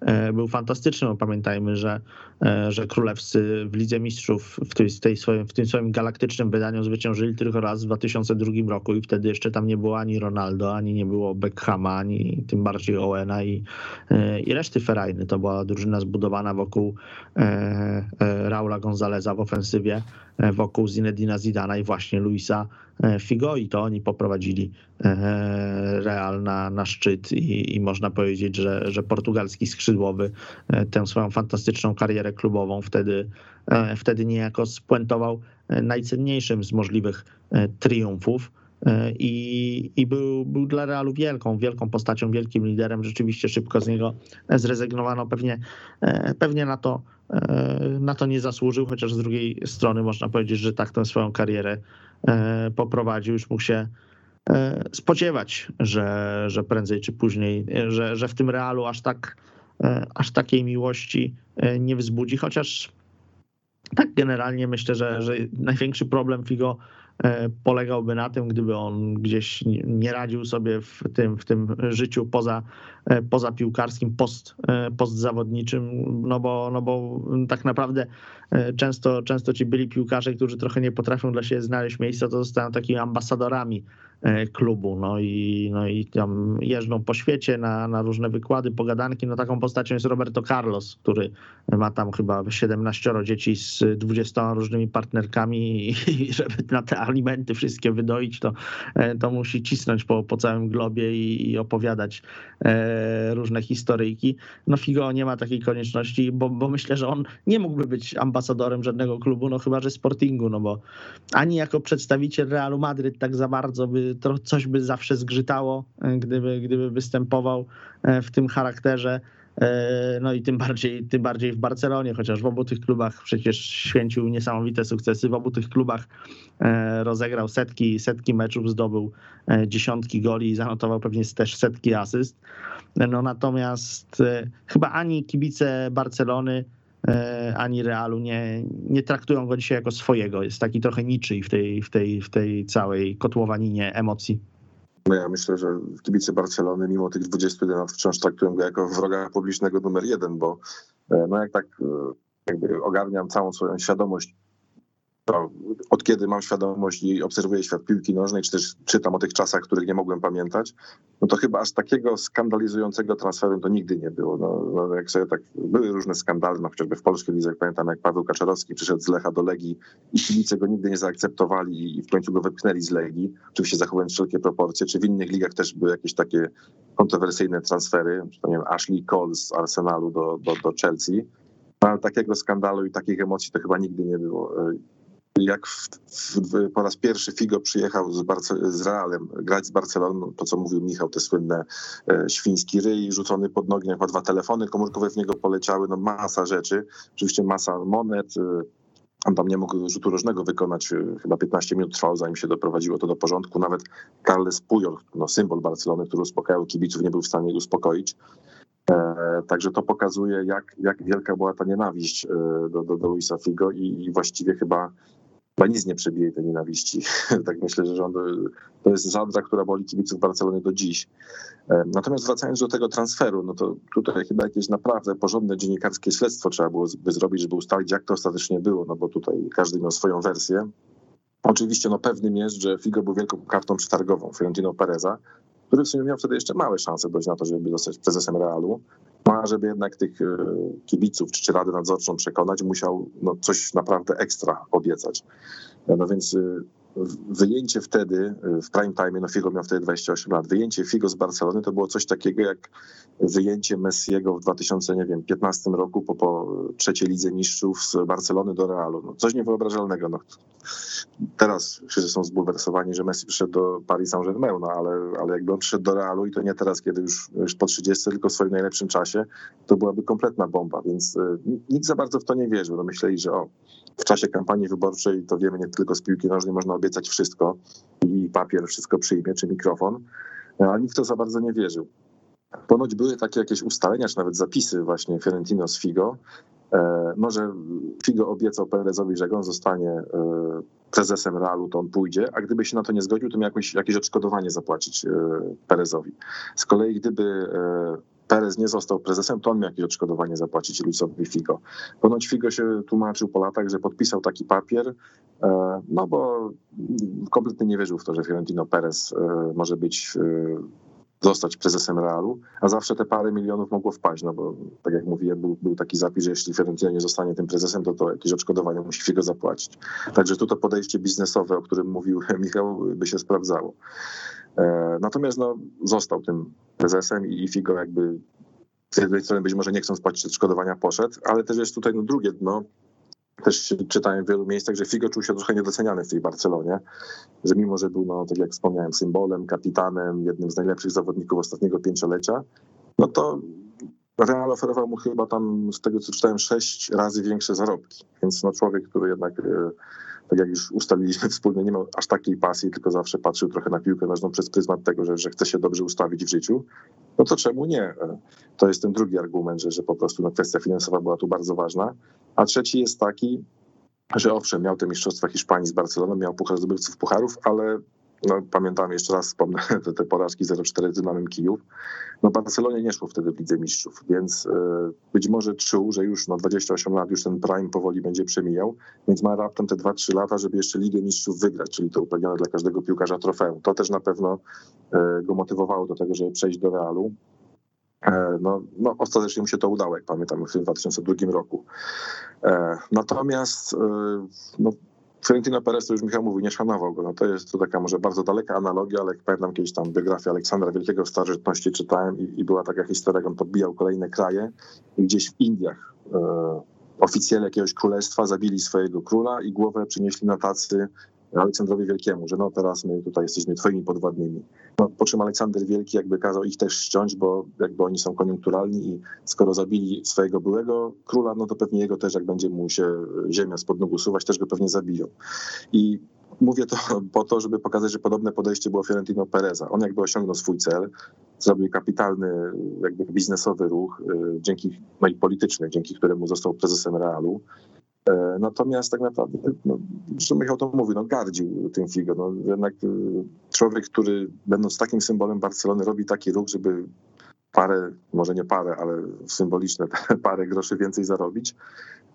e, był fantastyczny. No, pamiętajmy, że, e, że królewscy w Lidze Mistrzów w, tej, tej swoim, w tym swoim galaktycznym wydaniu zwyciężyli tylko raz w 2002 roku i wtedy jeszcze tam nie było ani Ronaldo, ani nie było Beckhama, ani tym bardziej Owena i, e, i reszty Ferajny. To była drużyna zbudowana wokół Raula Gonzaleza w ofensywie, wokół Zinedina Zidana i właśnie Luisa Figo i to oni poprowadzili e, Real na, na szczyt i, i można powiedzieć, że, że portugalski skrzydłowy e, tę swoją fantastyczną karierę klubową wtedy, wtedy niejako spuentował najcenniejszym z możliwych triumfów. I, i był, był dla Realu wielką, wielką postacią, wielkim liderem. Rzeczywiście szybko z niego zrezygnowano. Pewnie, pewnie na, to, na to nie zasłużył, chociaż z drugiej strony można powiedzieć, że tak tę swoją karierę E, poprowadził, już mógł się e, spodziewać, że, że prędzej czy później, że, że w tym realu aż tak, e, aż takiej miłości nie wzbudzi, chociaż tak generalnie myślę, że, że największy problem Figo polegałby na tym, gdyby on gdzieś nie radził sobie w tym, w tym życiu poza, poza piłkarskim, post, postzawodniczym, no bo, no bo tak naprawdę E, często, często ci byli piłkarze, którzy trochę nie potrafią dla siebie znaleźć miejsca, to zostają takimi ambasadorami e, klubu. No i, no i tam jeżdżą po świecie na, na różne wykłady, pogadanki. No taką postacią jest Roberto Carlos, który ma tam chyba 17 dzieci z 20 różnymi partnerkami i żeby na te alimenty wszystkie wydoić, to, e, to musi cisnąć po, po całym globie i, i opowiadać różne historyjki. No Figo nie ma takiej konieczności, bo, bo myślę, że on nie mógłby być ambasadorem ambasadorem żadnego klubu, no chyba, że Sportingu, no bo ani jako przedstawiciel Realu Madryt tak za bardzo by to coś by zawsze zgrzytało, e, gdyby, gdyby występował e, w tym charakterze. E, no i tym bardziej, tym bardziej w Barcelonie, chociaż w obu tych klubach przecież święcił niesamowite sukcesy. W obu tych klubach rozegrał setki, setki meczów, zdobył dziesiątki goli i zanotował pewnie też setki asyst. No natomiast chyba ani kibice Barcelony, ani Realu nie, nie traktują go dzisiaj jako swojego. Jest taki trochę niczyj w tej, w tej, w tej całej kotłowaninie emocji. No ja myślę, że kibice Barcelony mimo tych 21 lat wciąż traktują go jako wroga publicznego numer jeden, bo e, no jak tak e, jakby ogarniam całą swoją świadomość to od kiedy mam świadomość i obserwuję świat piłki nożnej, czy też czytam o tych czasach, których nie mogłem pamiętać, no to chyba aż takiego skandalizującego transferu to nigdy nie było. No, no jak sobie tak, były różne skandale, no chociażby w polskiej lidze, jak pamiętam, jak Paweł Kaczorowski przyszedł z Lecha do Legii i kibice go nigdy nie zaakceptowali i w końcu go wypchnęli z Legii, oczywiście zachowując wszelkie proporcje, czy w innych ligach też były jakieś takie kontrowersyjne transfery, to nie wiem, Ashley Cole z Arsenalu do, do, do Chelsea, no, ale takiego skandalu i takich emocji to chyba nigdy nie było jak w, w, po raz pierwszy Figo przyjechał z, Barce, z Realem grać z Barceloną, to co mówił Michał, te słynne e, świński ryj rzucony pod nogi, jak dwa telefony komórkowe w niego poleciały, no masa rzeczy, oczywiście masa monet, e, on tam nie mógł rzutu różnego wykonać, e, chyba 15 minut trwało, zanim się doprowadziło to do porządku. Nawet Carles Puyol, no symbol Barcelony, który uspokajał kibiców, nie był w stanie ich uspokoić. E, także to pokazuje, jak, jak wielka była ta nienawiść e, do, do, do Luisa Figo i, i właściwie chyba chyba nic nie przebije tej nienawiści. tak myślę, że on, to jest żadra, która boli kibiców Barcelony do dziś. E, natomiast wracając do tego transferu, no to tutaj chyba jakieś naprawdę porządne dziennikarskie śledztwo trzeba było by zrobić, żeby ustalić, jak to ostatecznie było, no bo tutaj każdy miał swoją wersję. Oczywiście no pewnym jest, że Figo był wielką kartą przetargową Fiorentino Pereza, który w sumie miał wtedy jeszcze małe szanse dojść na to, żeby zostać prezesem Realu. A żeby jednak tych e, kibiców czy, czy Radę Nadzorczą przekonać, musiał no, coś naprawdę ekstra obiecać. No więc e, wyjęcie wtedy, e, w prime time, no Figo miał wtedy 28 lat, wyjęcie Figo z Barcelony to było coś takiego jak wyjęcie Messiego w 2015 roku po, po trzeciej lidze mistrzów z Barcelony do Realu. No, coś niewyobrażalnego. No, teraz wszyscy są zbulwersowani, że Messi przyszedł do Paris Saint-Germain, no, ale, ale jakby on przyszedł do Realu i to nie teraz, kiedy już, już po 30, tylko w swoim najlepszym czasie, to byłaby kompletna bomba, więc y, nikt za bardzo w to nie wierzył. No, myśleli, że o, w czasie kampanii wyborczej to wiemy nie tylko z piłki nożnej, można obiecać wszystko i papier wszystko przyjmie, czy mikrofon, no, ale nikt to za bardzo nie wierzył. Ponoć były takie jakieś ustalenia, czy nawet zapisy właśnie Fiorentino z Figo, e, no, że Figo obiecał Perezowi, że on zostanie e, prezesem Realu, to on pójdzie, a gdyby się na to nie zgodził, to miał jakieś, jakieś odszkodowanie zapłacić e, Perezowi. Z kolei gdyby Perez nie został prezesem, to on miał jakieś odszkodowanie zapłacić Luisowi Figo. Ponoć Figo się tłumaczył po latach, że podpisał taki papier, no bo kompletnie nie wierzył w to, że Fiorentino Perez może być zostać prezesem Realu, a zawsze te parę milionów mogło wpaść, no bo tak jak mówiłem, był, był taki zapis, że jeśli Fiorentina nie zostanie tym prezesem, to to jakieś odszkodowanie musi Figo zapłacić. Także tu to podejście biznesowe, o którym mówił Michał, by się sprawdzało. E, natomiast no, został tym prezesem i Figo jakby z jednej strony być może nie chcąc płacić odszkodowania poszedł, ale też jest tutaj no, drugie dno, też czytałem w wielu miejscach, że Figo czuł się trochę niedoceniany w tej Barcelonie, że mimo, że był, no, tak jak wspomniałem, symbolem, kapitanem, jednym z najlepszych zawodników ostatniego pięciolecia, no to Real oferował mu chyba tam, z tego co czytałem, sześć razy większe zarobki. Więc no, człowiek, który jednak, e, tak jak już ustaliliśmy wspólnie, nie miał aż takiej pasji, tylko zawsze patrzył trochę na piłkę nożną przez pryzmat tego, że, że chce się dobrze ustawić w życiu, no to czemu nie? To jest ten drugi argument, że, że po prostu no, kwestia finansowa była tu bardzo ważna. A trzeci jest taki, że owszem, miał te mistrzostwa Hiszpanii z Barceloną, miał puchar zdobywców pucharów, ale no, pamiętam jeszcze raz, wspomnę te, te porażki 0-4 z Dynamem Kijów. No Barcelonie nie szło wtedy w Lidze Mistrzów, więc y, być może czuł, że już no 28 lat, już ten prime powoli będzie przemijał, więc ma raptem te 2-3 lata, żeby jeszcze Ligę Mistrzów wygrać, czyli to uprawnione dla każdego piłkarza trofeum. To też na pewno y, go motywowało do tego, żeby przejść do Realu. E, no, no, ostatecznie mu się to udało, jak pamiętam, w 2002 roku. Natomiast no, Fiorentino Perez, to już Michał mówił, nie szanował go. No to jest to taka może bardzo daleka analogia, ale jak pamiętam kiedyś tam biografię Aleksandra Wielkiego w starożytności czytałem i, i, była taka historia, jak on podbijał kolejne kraje i gdzieś w Indiach e, oficjele jakiegoś królestwa zabili swojego króla i głowę przynieśli na tacy Aleksandrowi Wielkiemu, że no teraz my tutaj jesteśmy twoimi podwładnymi. No, po czym Aleksander Wielki jakby kazał ich też ściąć, bo jakby oni są koniunkturalni i skoro zabili swojego byłego króla, no to pewnie jego też, jak będzie mu się ziemia spod nóg usuwać, też go pewnie zabiją. I mówię to po to, żeby pokazać, że podobne podejście było Fiorentino Pereza. On jakby osiągnął swój cel, zrobił kapitalny jakby biznesowy ruch, y, dzięki, no i polityczny, dzięki któremu został prezesem Realu. E, natomiast tak naprawdę, no, zresztą Michał to mówi, no gardził tym Figo. No, jednak y, człowiek, który będąc takim symbolem Barcelony robi taki ruch, żeby parę, może nie parę, ale symboliczne parę groszy więcej zarobić,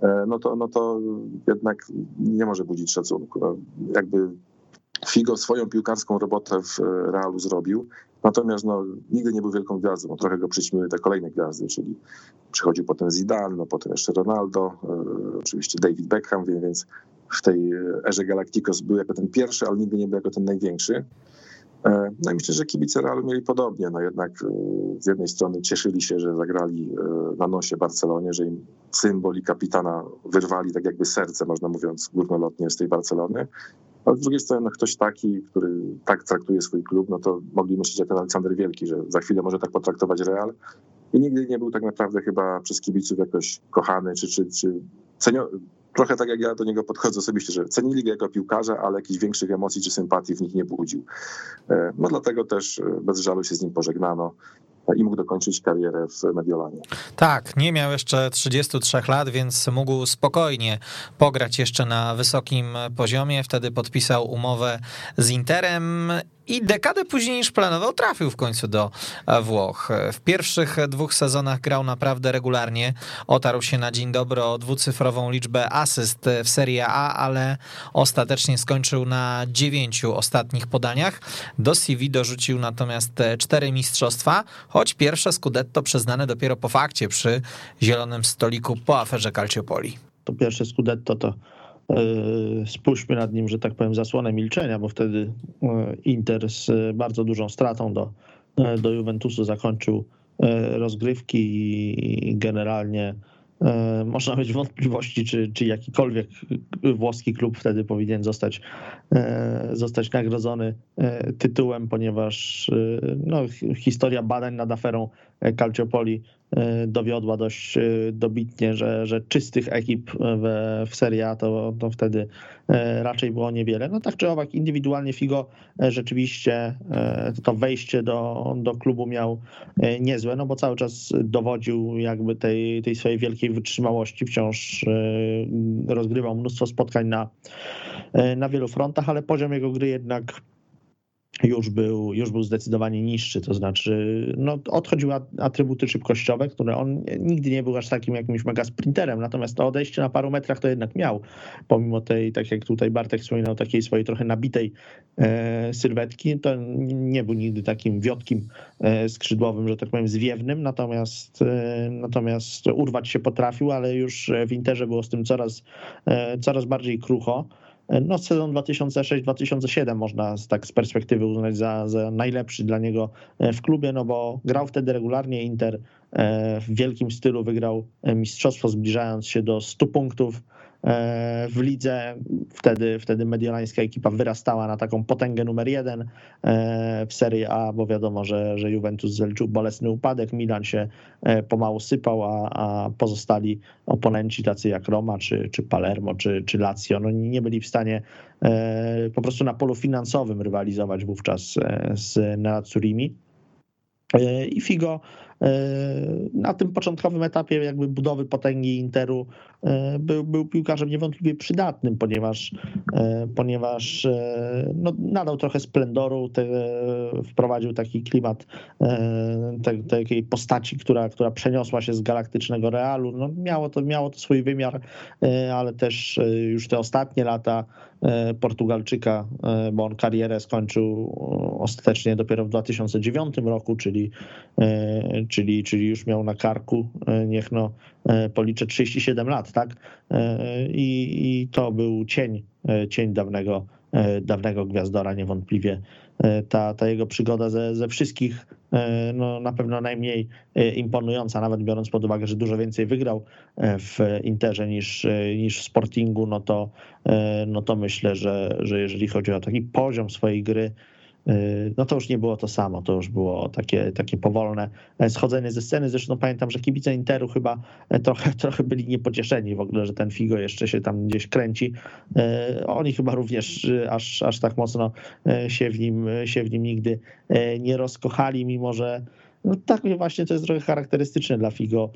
e, no to, no to jednak nie może budzić szacunku. No, jakby Figo swoją piłkarską robotę w Realu zrobił, natomiast no, nigdy nie był wielką gwiazdą. Trochę go przyćmiły te kolejne gwiazdy, czyli przychodził potem Zidane, no potem jeszcze Ronaldo, e, oczywiście David Beckham, więc w tej erze Galacticos był jako ten pierwszy, ale nigdy nie był jako ten największy. E, no i myślę, że kibice Realu mieli podobnie. No jednak e, z jednej strony cieszyli się, że zagrali na nosie Barcelonie, że im symbol i kapitana wyrwali tak jakby serce, można mówiąc górnolotnie z tej Barcelony. Ale z drugiej strony no, ktoś taki, który tak traktuje swój klub, no to mogli myśleć jak ten Aleksander Wielki, że za chwilę może tak potraktować Real. I nigdy nie był tak naprawdę chyba przez kibiców jakoś kochany, czy, czy, czy cenio... Trochę tak jak ja do niego podchodzę osobiście, że cenili go jako piłkarza, ale jakichś większych emocji czy sympatii w nich nie budził. E, no dlatego też e, bez żalu się z nim pożegnano. I mógł dokończyć karierę w Mediolanie. Tak, nie miał jeszcze 33 lat, więc mógł spokojnie pograć jeszcze na wysokim poziomie. Wtedy podpisał umowę z Interem i dekadę później niż planował, trafił w końcu do Włoch. W pierwszych dwóch sezonach grał naprawdę regularnie. Otarł się na dzień dobry o dwucyfrową liczbę asyst w Serie A, ale ostatecznie skończył na dziewięciu ostatnich podaniach. Do CV dorzucił natomiast cztery mistrzostwa, choć pierwsze Scudetto przyznane dopiero po fakcie przy zielonym stoliku po aferze Calciopoli. To pierwsze Scudetto to E, spuśćmy nad nim, że tak powiem, zasłonę milczenia, bo wtedy e, Inter z bardzo dużą stratą do, e, do Juventusu zakończył rozgrywki i generalnie można mieć wątpliwości, czy, czy jakikolwiek włoski klub wtedy powinien zostać, zostać nagrodzony tytułem, ponieważ no, historia badań nad aferą Calciopoli E, dowiodła dość e, dobitnie, że, że czystych ekip w, w Serie A to, to wtedy e, raczej było niewiele. No tak czy owak, indywidualnie Figo rzeczywiście to wejście do, do klubu miał niezłe, no bo cały czas dowodził jakby tej, tej swojej wielkiej wytrzymałości, wciąż rozgrywał mnóstwo spotkań na, na wielu frontach, ale poziom jego gry jednak już był, już był zdecydowanie niższy, to znaczy no, odchodziły atrybuty szybkościowe, które on nigdy nie był aż takim jakimś mega sprinterem, natomiast to odejście na paru metrach to jednak miał, pomimo tej, tak jak tutaj Bartek wspominał, takiej swojej trochę nabitej e, sylwetki, to nie był nigdy takim wiotkim e, skrzydłowym, że tak powiem zwiewnym, natomiast, e, natomiast urwać się potrafił, ale już w Interze było z tym coraz, e, coraz bardziej krucho. No, sezon 2006-2007 można tak z perspektywy uznać za, za najlepszy dla niego e, w klubie, no bo grał wtedy regularnie Inter e, w wielkim stylu, wygrał e, mistrzostwo zbliżając się do 100 punktów w lidze. Wtedy, wtedy mediolańska ekipa wyrastała na taką potęgę numer jeden e, w Serie A, bo wiadomo, że, że Juventus zaliczył bolesny upadek, Milan się e, pomału sypał, a, a pozostali oponenci tacy jak Roma, czy, czy Palermo, czy, czy Lazio, no nie byli w stanie po prostu na polu finansowym rywalizować wówczas z Nerazzurimi. I Figo na tym początkowym etapie jakby budowy potęgi Interu e, był, był piłkarzem niewątpliwie przydatnym, ponieważ, e, ponieważ e, no, nadał trochę splendoru, te, wprowadził taki klimat te, takiej postaci, która, która przeniosła się z galaktycznego Realu. No, miało, to, miało to swój wymiar, ale też już te ostatnie lata Portugalczyka, bo on karierę skończył ostatecznie dopiero w 2009 roku, czyli, czyli, czyli już miał na karku, e, niech no e, policzę 37 lat, tak? E, I, i to był cień, cień dawnego, dawnego gwiazdora niewątpliwie. Ta, ta jego przygoda ze, ze wszystkich no, na pewno najmniej imponująca, nawet biorąc pod uwagę, że dużo więcej wygrał w Interze niż, niż w Sportingu, no to, no to myślę, że, że jeżeli chodzi o taki poziom swojej gry, no to już nie było to samo, to już było takie, takie powolne e, schodzenie ze sceny. Zresztą pamiętam, że kibice Interu chyba e, trochę, trochę byli niepocieszeni w ogóle, że ten Figo jeszcze się tam gdzieś kręci. E, oni chyba również aż, aż tak mocno się w, nim, się w nim nigdy nie rozkochali, mimo że no tak właśnie to jest trochę charakterystyczne dla Figo.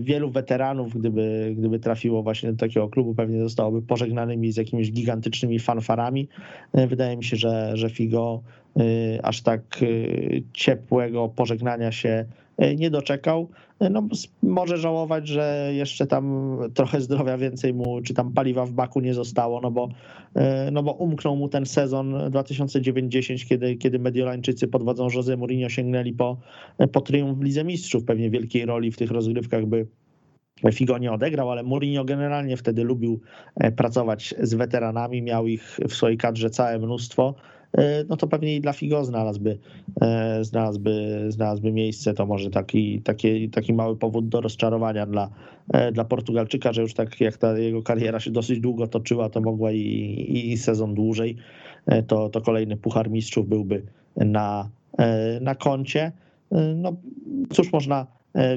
Wielu weteranów, gdyby, gdyby trafiło właśnie do takiego klubu, pewnie zostałoby pożegnanymi z jakimiś gigantycznymi fanfarami. Wydaje mi się, że, że Figo aż tak y, ciepłego pożegnania się y, nie doczekał. No, może żałować, że jeszcze tam trochę zdrowia więcej mu, czy tam paliwa w baku nie zostało, no bo, no bo umknął mu ten sezon 2009-10, kiedy, kiedy Mediolańczycy pod wodzą Jose Mourinho sięgnęli po, po triumf w Lidze Mistrzów. Pewnie wielkiej roli w tych rozgrywkach by Figo nie odegrał, ale Mourinho generalnie wtedy lubił e, pracować z weteranami, miał ich w swojej kadrze całe mnóstwo. E, no to pewnie i dla Figo znalazłby, e, znalazłby, znalazłby miejsce. To może taki, taki, taki mały powód do rozczarowania dla, e, dla Portugalczyka, że już tak jak ta jego kariera się dosyć długo toczyła, to mogła i, i sezon dłużej. To, to kolejny Puchar Mistrzów byłby na, na koncie. No cóż można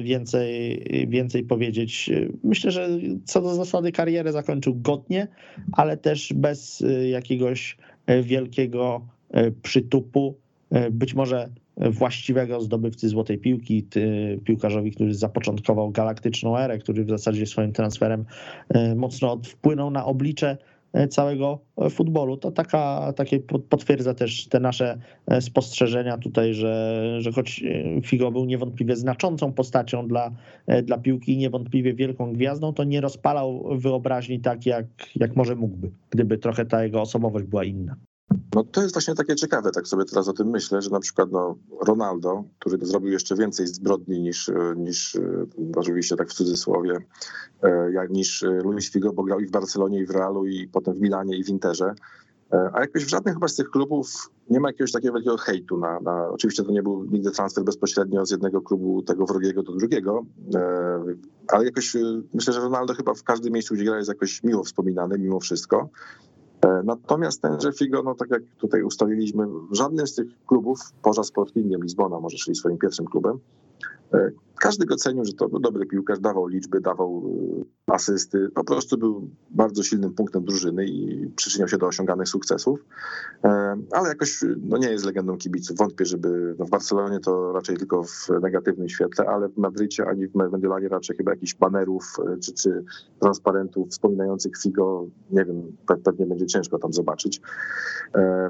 więcej, więcej powiedzieć. Myślę, że co do zasady karierę zakończył godnie, ale też bez jakiegoś wielkiego e, przytupu. E, być może właściwego zdobywcy złotej piłki, piłkarzowi, który zapoczątkował galaktyczną erę, który w zasadzie swoim transferem mocno wpłynął na oblicze całego futbolu. To taka, takie potwierdza też te nasze spostrzeżenia tutaj, że, że choć Figo był niewątpliwie znaczącą postacią dla, dla piłki, niewątpliwie wielką gwiazdą, to nie rozpalał wyobraźni tak, jak, jak może mógłby, gdyby trochę ta jego osobowość była inna. No to jest właśnie takie ciekawe, tak sobie teraz o tym myślę, że na przykład no, Ronaldo, który zrobił jeszcze więcej zbrodni niż, niż oczywiście tak w cudzysłowie, jak niż Luis Figo, bo grał i w Barcelonie, i w Realu, i potem w Milanie, i w Interze. A jakoś w żadnym chyba z tych klubów nie ma jakiegoś takiego wielkiego hejtu na, na, Oczywiście to nie był nigdy transfer bezpośrednio z jednego klubu tego wrogiego do drugiego, ale jakoś myślę, że Ronaldo chyba w każdym miejscu, gdzie gra jest jakoś miło wspominany mimo wszystko. E, natomiast tenże Figo, no tak jak tutaj ustaliliśmy, w żadnym z tych klubów, poza Sportingiem Lizbona, może czyli swoim pierwszym klubem, e, każdy go cenił, że to był dobry piłkarz, dawał liczby, dawał e, asysty. Po prostu był bardzo silnym punktem drużyny i przyczyniał się do osiąganych sukcesów. E, ale jakoś no nie jest legendą kibiców. Wątpię, żeby no w Barcelonie to raczej tylko w negatywnym świetle, ale w Madrycie ani w Mediolanie raczej chyba jakichś banerów e, czy, czy transparentów wspominających Figo, nie wiem, pewnie będzie ciężko tam zobaczyć.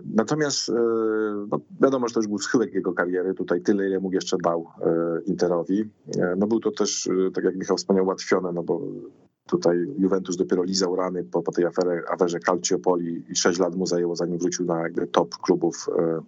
Natomiast no wiadomo, że to już był schyłek jego kariery. Tutaj tyle, ile mógł jeszcze dał Interowi. No był to też, e, tak jak Michał wspomniał, ułatwione, no bo Tutaj Juventus dopiero lizał rany po, po tej aferze, aferze Calciopoli i 6 lat mu zajęło, zanim wrócił na jakby top klubów e,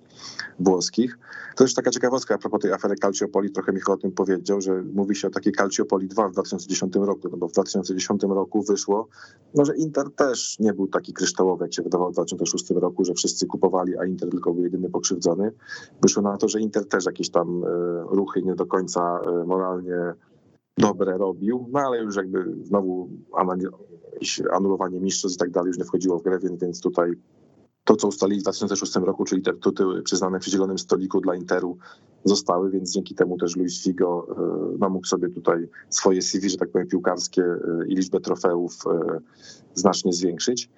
włoskich. To też taka ciekawostka a propos tej afery Calciopoli, trochę Michał o tym powiedział, że mówi się o takiej Calciopoli 2 w 2010 roku, no bo w 2010 roku wyszło, no że Inter też nie był taki kryształowy, jak się wydawało w 2006 roku, że wszyscy kupowali, a Inter tylko był jedyny pokrzywdzony. Wyszło na to, że Inter też jakieś tam e, ruchy nie do końca e, moralnie dobre robił, no ale już jakby znowu anulowanie mistrzostw i tak dalej już nie wchodziło w grę, więc, tutaj to, co ustalili w 2006 roku, czyli te tytuły przyznane przy zielonym stoliku dla Interu zostały, więc dzięki temu też Luis Figo e, no, mógł sobie tutaj swoje CV, że tak powiem, piłkarskie e, i liczbę trofeów e, znacznie zwiększyć.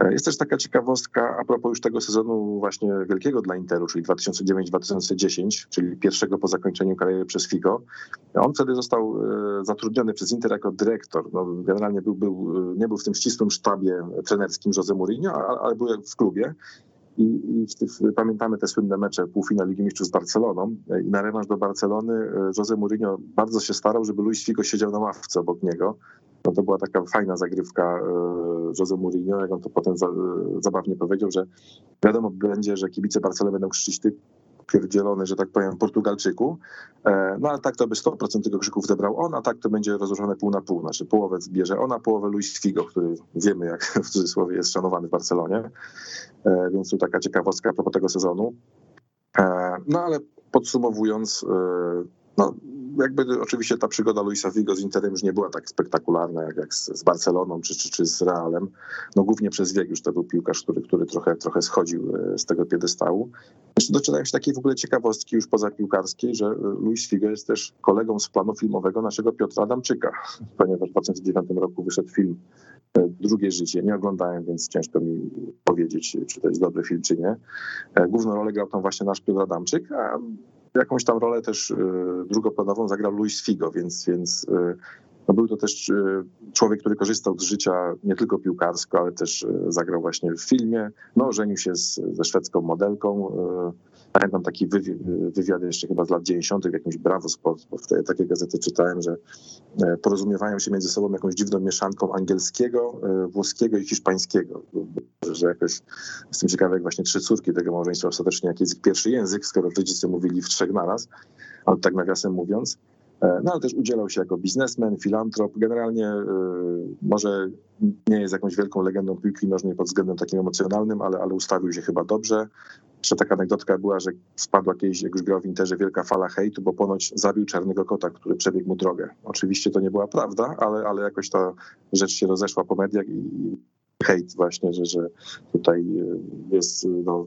E, jest też taka ciekawostka a propos już tego sezonu właśnie wielkiego dla Interu, czyli 2009-2010, czyli pierwszego po zakończeniu kariery przez Figo. On wtedy został e, zatrudniony przez Inter jako dyrektor. No, generalnie był, był, e, nie był w tym ścisłym sztabie trenerskim Jose Mourinho, ale był w klubie. I, i pamiętamy te słynne mecze półfinał Ligi Mistrzów z Barceloną i na rewanż do Barcelony Jose Mourinho bardzo się starał, żeby Luis Figo siedział na ławce obok niego no to była taka fajna zagrywka e, Jose Mourinho, jak on to potem za, zabawnie powiedział, że wiadomo będzie, że kibice Barcelony będą krzyczeć ty pierdzielony, że tak powiem, Portugalczyku. E, no ale tak to by 100% tego krzyków zebrał on, a tak to będzie rozłożone pół na pół. Znaczy połowę zbierze on, a połowę Luis Figo, który wiemy, jak w cudzysłowie jest szanowany w Barcelonie. E, więc tu taka ciekawostka a propos tego sezonu. No ale podsumowując, no, jakby oczywiście ta przygoda Luisa Figo z Interem już nie była tak spektakularna jak, jak z, z Barceloną czy, czy, czy z Realem. No głównie przez wiek już to był piłkarz, który, który trochę, trochę schodził e, z tego piedestału. Jeszcze doczytałem się takiej w ogóle ciekawostki już poza piłkarskiej, że e, Luis Figo jest też kolegą z planu filmowego naszego Piotra Adamczyka, ponieważ w 2009 roku wyszedł film e, Drugie życie. Nie oglądałem, więc ciężko mi powiedzieć, czy to jest dobry film, czy nie. Główną rolę grał tam właśnie nasz Piotr Adamczyk, a jakąś tam rolę też y, drugoplanową zagrał Luis Figo, więc, więc y, no był to też y, człowiek, który korzystał z życia nie tylko piłkarsko, ale też zagrał właśnie w filmie. No, żenił się z, ze szwedzką modelką. Pamiętam taki wywiad jeszcze chyba z lat 90. w jakimś Bravo Sport, bo wtedy takie gazety czytałem, że e, porozumiewają się między sobą jakąś dziwną mieszanką angielskiego, e, włoskiego i hiszpańskiego. Że jakoś jestem ciekawy, jak właśnie trzy córki tego małżeństwa ostatecznie, jaki jest pierwszy język, skoro rodzice mówili w trzech naraz, ale tak nawiasem mówiąc. E, no ale też udzielał się jako biznesmen, filantrop. Generalnie może nie jest jakąś wielką legendą piłki nożnej pod względem takim emocjonalnym, ale, ale ustawił się chyba dobrze. Jeszcze taka anegdotka była, że spadła kiedyś, jak już grał w Interze, wielka fala hejtu, bo ponoć zabił czarnego kota, który przebiegł mu drogę. Oczywiście to nie była prawda, ale, ale jakoś ta rzecz się rozeszła po mediach i hejt właśnie, że, że tutaj e, jest no,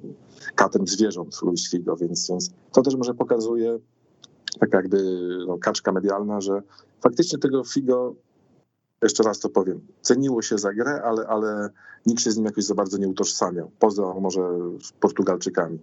katem zwierząt Luis Figo, więc, więc to też może pokazuje tak jakby no, kaczka medialna, że faktycznie tego Figo jeszcze raz to powiem, ceniło się za grę, ale, ale nikt się z nim jakoś za bardzo nie utożsamiał, poza może Portugalczykami.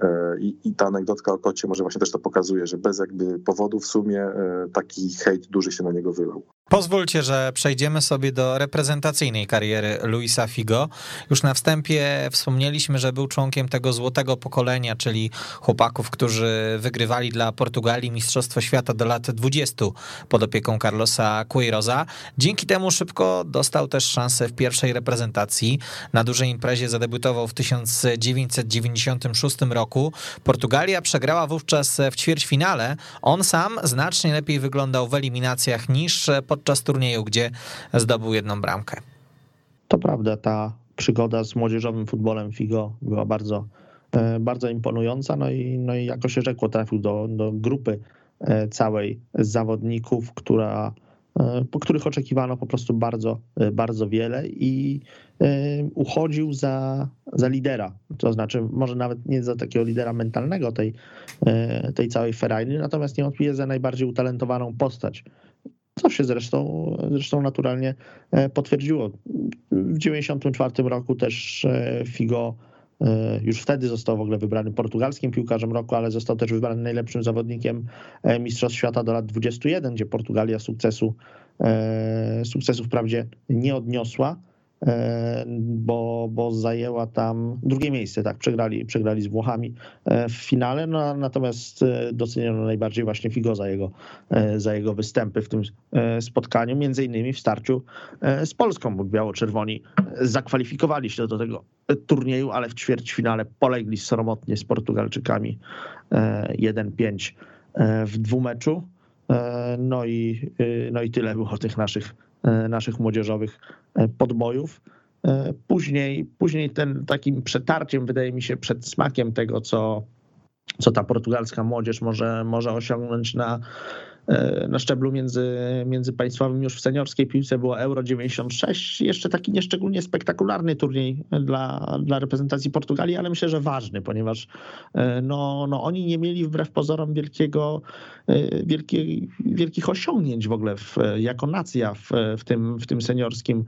E, I, I, ta anegdotka o kocie może właśnie też to pokazuje, że bez jakby powodu w sumie e, taki hejt duży się na niego wylał. Pozwólcie, że przejdziemy sobie do reprezentacyjnej kariery Luisa Figo. Już na wstępie wspomnieliśmy, że był członkiem tego złotego pokolenia, czyli chłopaków, którzy wygrywali dla Portugalii Mistrzostwo Świata do lat 20 pod opieką Carlosa Queiroza. Dzięki temu szybko dostał też szansę w pierwszej reprezentacji. Na dużej imprezie zadebiutował w 1996 roku. Portugalia przegrała wówczas w ćwierćfinale. On sam znacznie lepiej wyglądał w eliminacjach niż pod podczas turnieju, gdzie zdobył jedną bramkę. To prawda, ta przygoda z młodzieżowym futbolem Figo była bardzo, e, bardzo imponująca, no i, no i jako się rzekło, trafił do, do grupy e, całej zawodników, która, e, po których oczekiwano po prostu bardzo, bardzo wiele i uchodził za, za lidera. To znaczy, może nawet nie za takiego lidera mentalnego tej, tej całej Ferrari, natomiast niewątpliwie za najbardziej utalentowaną postać co się zresztą, zresztą naturalnie e, potwierdziło. W 1994 roku też e, Figo e, już wtedy został w ogóle wybrany portugalskim piłkarzem roku, ale został też wybrany najlepszym zawodnikiem Mistrzostw Świata do lat 21, gdzie Portugalia sukcesu, sukcesu wprawdzie nie odniosła, bo, bo zajęła tam drugie miejsce, tak, przegrali, przegrali z Włochami e, w finale, no, natomiast e, doceniono najbardziej właśnie Figo za jego, za jego występy w tym spotkaniu, między innymi w starciu z Polską, bo biało-czerwoni zakwalifikowali się do tego turnieju, ale w ćwierćfinale polegli sromotnie z Portugalczykami 1-5 w dwumeczu. No i, no i tyle było tych naszych E, naszych młodzieżowych e, podbojów. E, później, później ten takim przetarciem, wydaje mi się, przed smakiem tego, co, co ta portugalska młodzież może, może osiągnąć na, E, na szczeblu między, międzypaństwowym już w seniorskiej piłce było Euro 96. Jeszcze taki nieszczególnie spektakularny turniej dla, dla reprezentacji Portugalii, ale myślę, że ważny, ponieważ e, no, no oni nie mieli wbrew pozorom wielkiego, e, wielkiej, wielkich osiągnięć w ogóle w, jako nacja w, w, tym, w tym seniorskim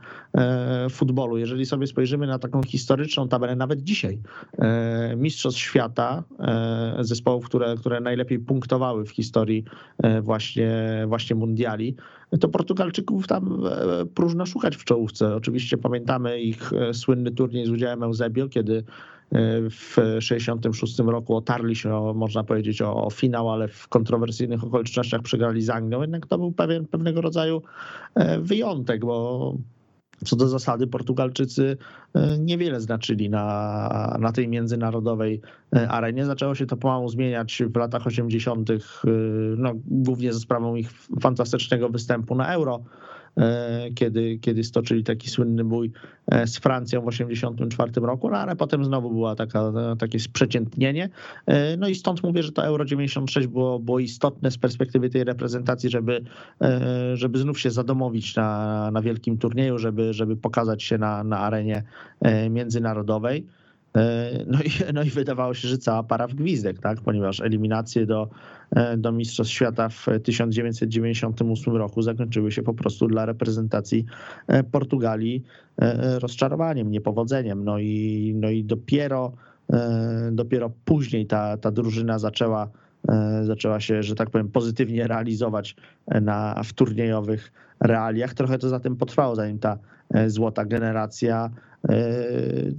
futbolu. Jeżeli sobie spojrzymy na taką historyczną tabelę, nawet dzisiaj, Mistrzostw Świata, zespołów, które, które najlepiej punktowały w historii właśnie właśnie, właśnie mundiali, to Portugalczyków tam e, próżno szukać w czołówce. Oczywiście pamiętamy ich e, słynny turniej z udziałem Eusebio, kiedy e, w 1966 roku otarli się, można powiedzieć, o, o, finał, ale w kontrowersyjnych okolicznościach przegrali z Anglią. Jednak to był pewien, pewnego rodzaju wyjątek, bo co do zasady, Portugalczycy e, niewiele znaczyli na, na tej międzynarodowej e, arenie. Zaczęło się to pomału zmieniać w latach 80., e, no, głównie ze sprawą ich fantastycznego występu na Euro kiedy, kiedy stoczyli taki słynny bój e, z Francją w 1984 roku, no ale potem znowu była taka, takie sprzeciętnienie. E, no i stąd mówię, że to Euro 96 było, było istotne z perspektywy tej reprezentacji, żeby, żeby znów się zadomowić na, na wielkim turnieju, żeby, żeby pokazać się na, na arenie międzynarodowej. No i, no i wydawało się, że cała para w gwizdek, tak? ponieważ eliminacje do, do Mistrzostw Świata w 1998 roku zakończyły się po prostu dla reprezentacji Portugalii rozczarowaniem, niepowodzeniem. No i, no i dopiero, dopiero później ta, ta drużyna zaczęła zaczęła się, że tak powiem, pozytywnie realizować na, w turniejowych realiach. Trochę to za tym potrwało, zanim ta złota generacja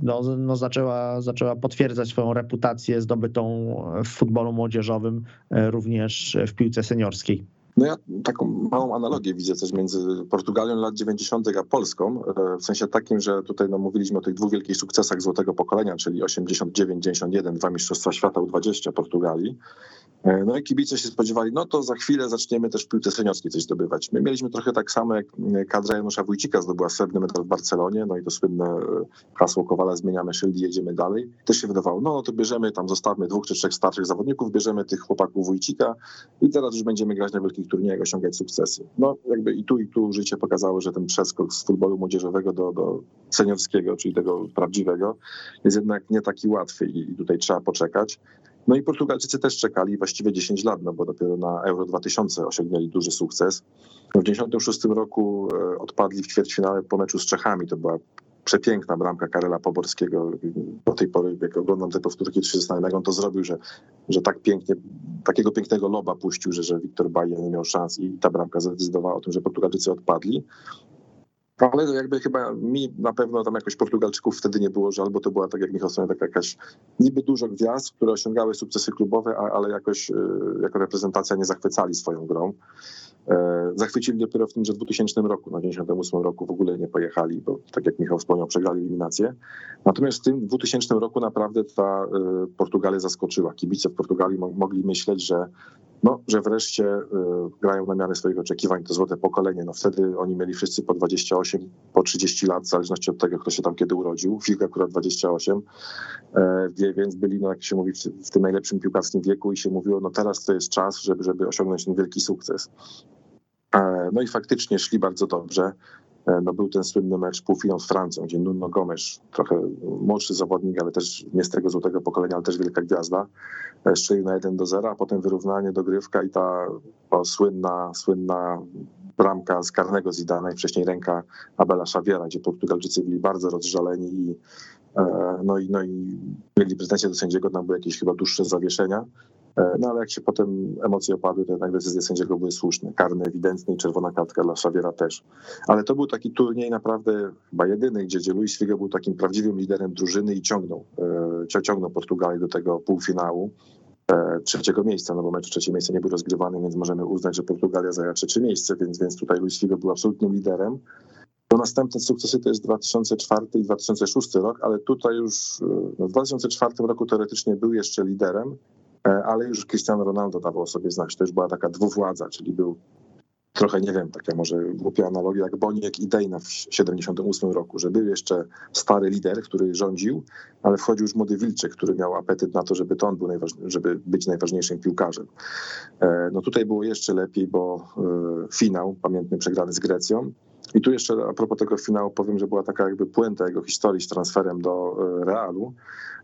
no, no zaczęła, zaczęła potwierdzać swoją reputację zdobytą w futbolu młodzieżowym, e, również w piłce seniorskiej. No ja taką małą analogię widzę też między Portugalią lat 90. a Polską, e, w sensie takim, że tutaj no, mówiliśmy o tych dwóch wielkich sukcesach złotego pokolenia, czyli 89-91, dwa Mistrzostwa Świata U20 Portugalii E, no i kibice się spodziewali, no to za chwilę zaczniemy też w piłce seniorskiej coś zdobywać. My mieliśmy trochę tak samo, jak e, kadra Janusza Wójcika zdobyła srebrny medal w Barcelonie, no i to słynne hasło Kowala, zmieniamy szyld i jedziemy dalej. Też się wydawało, no to bierzemy tam, zostawmy dwóch czy trzech starszych zawodników, bierzemy tych chłopaków Wójcika i teraz już będziemy grać na wielkich turniejach, osiągać sukcesy. No jakby i tu, i tu życie pokazało, że ten przeskok z futbolu młodzieżowego do, do seniorskiego, czyli tego prawdziwego, jest jednak nie taki łatwy i tutaj trzeba poczekać. No i Portugalczycy też czekali właściwie 10 lat, no bo dopiero na Euro 2000 osiągnęli duży sukces. W 1996 roku e, odpadli w ćwierćfinale po meczu z Czechami. To była przepiękna bramka Karela Poborskiego. Do tej pory, jak oglądam te powtórki, to się zastanawiam, jak on to zrobił, że, że tak pięknie, takiego pięknego loba puścił, że, że Wiktor Baja nie miał szans i ta bramka zadecydowała o tym, że Portugalczycy odpadli. Ale jakby chyba mi na pewno tam jakoś Portugalczyków wtedy nie było żal, bo to była, tak jak Michał wspomniał, taka jakaś niby dużo gwiazd, które osiągały sukcesy klubowe, ale jakoś e, jako reprezentacja nie zachwycali swoją grą. E, zachwycili dopiero w tymże 2000 roku, na 98 roku w ogóle nie pojechali, bo tak jak Michał wspomniał, przegrali eliminację. Natomiast w tym 2000 roku naprawdę ta e, Portugalia zaskoczyła. Kibice w Portugalii mogli myśleć, że no, że wreszcie y, grają na miarę swoich oczekiwań, to złote pokolenie. No wtedy oni mieli wszyscy po 28, po 30 lat, w zależności od tego, kto się tam kiedy urodził. Figa akurat 28, e, więc byli, no jak się mówi, w tym najlepszym piłkarskim wieku i się mówiło, no teraz to jest czas, żeby, żeby osiągnąć ten wielki sukces. E, no i faktycznie szli bardzo dobrze. E, no był ten słynny mecz półfinał z Francją, gdzie Nuno Gomes, trochę młodszy zawodnik, ale też nie z tego złotego pokolenia, ale też wielka gwiazda, e, strzelił na 1 do 0, a potem wyrównanie, dogrywka i ta słynna, słynna bramka z karnego Zidana i wcześniej ręka Abela Xaviera, gdzie Portugalczycy byli bardzo rozżaleni i e, no i, no i mieli pretensje do sędziego, tam były jakieś chyba dłuższe zawieszenia. E, no ale jak się potem emocje opadły, to jednak decyzje sędziego były słuszne. Karne ewidentnie i czerwona kartka dla Xaviera też. Ale to był taki turniej naprawdę chyba jedyny, gdzie, Luis Figo był takim prawdziwym liderem drużyny i ciągnął, e, ciągnął Portugalię do tego półfinału e, trzeciego miejsca, no bo mecz trzecie miejsce nie był rozgrywany, więc możemy uznać, że Portugalia zajęła trzecie miejsce, więc, więc tutaj Luis Figo był absolutnym liderem. To następne sukcesy to jest 2004 i 2006 rok, ale tutaj już no w 2004 roku teoretycznie był jeszcze liderem, ale już Cristiano Ronaldo dawał sobie znać. To już była taka dwuwładza, czyli był trochę, nie wiem, taka może głupia analogia jak Boniek i Dejna w 78 roku, że był jeszcze stary lider, który rządził, ale wchodził już młody Wilczek, który miał apetyt na to, żeby to on był żeby być najważniejszym piłkarzem. E, no tutaj było jeszcze lepiej, bo e, finał, pamiętny przegrany z Grecją, i tu jeszcze a propos tego finału powiem, że była taka jakby puenta jego historii z transferem do Realu,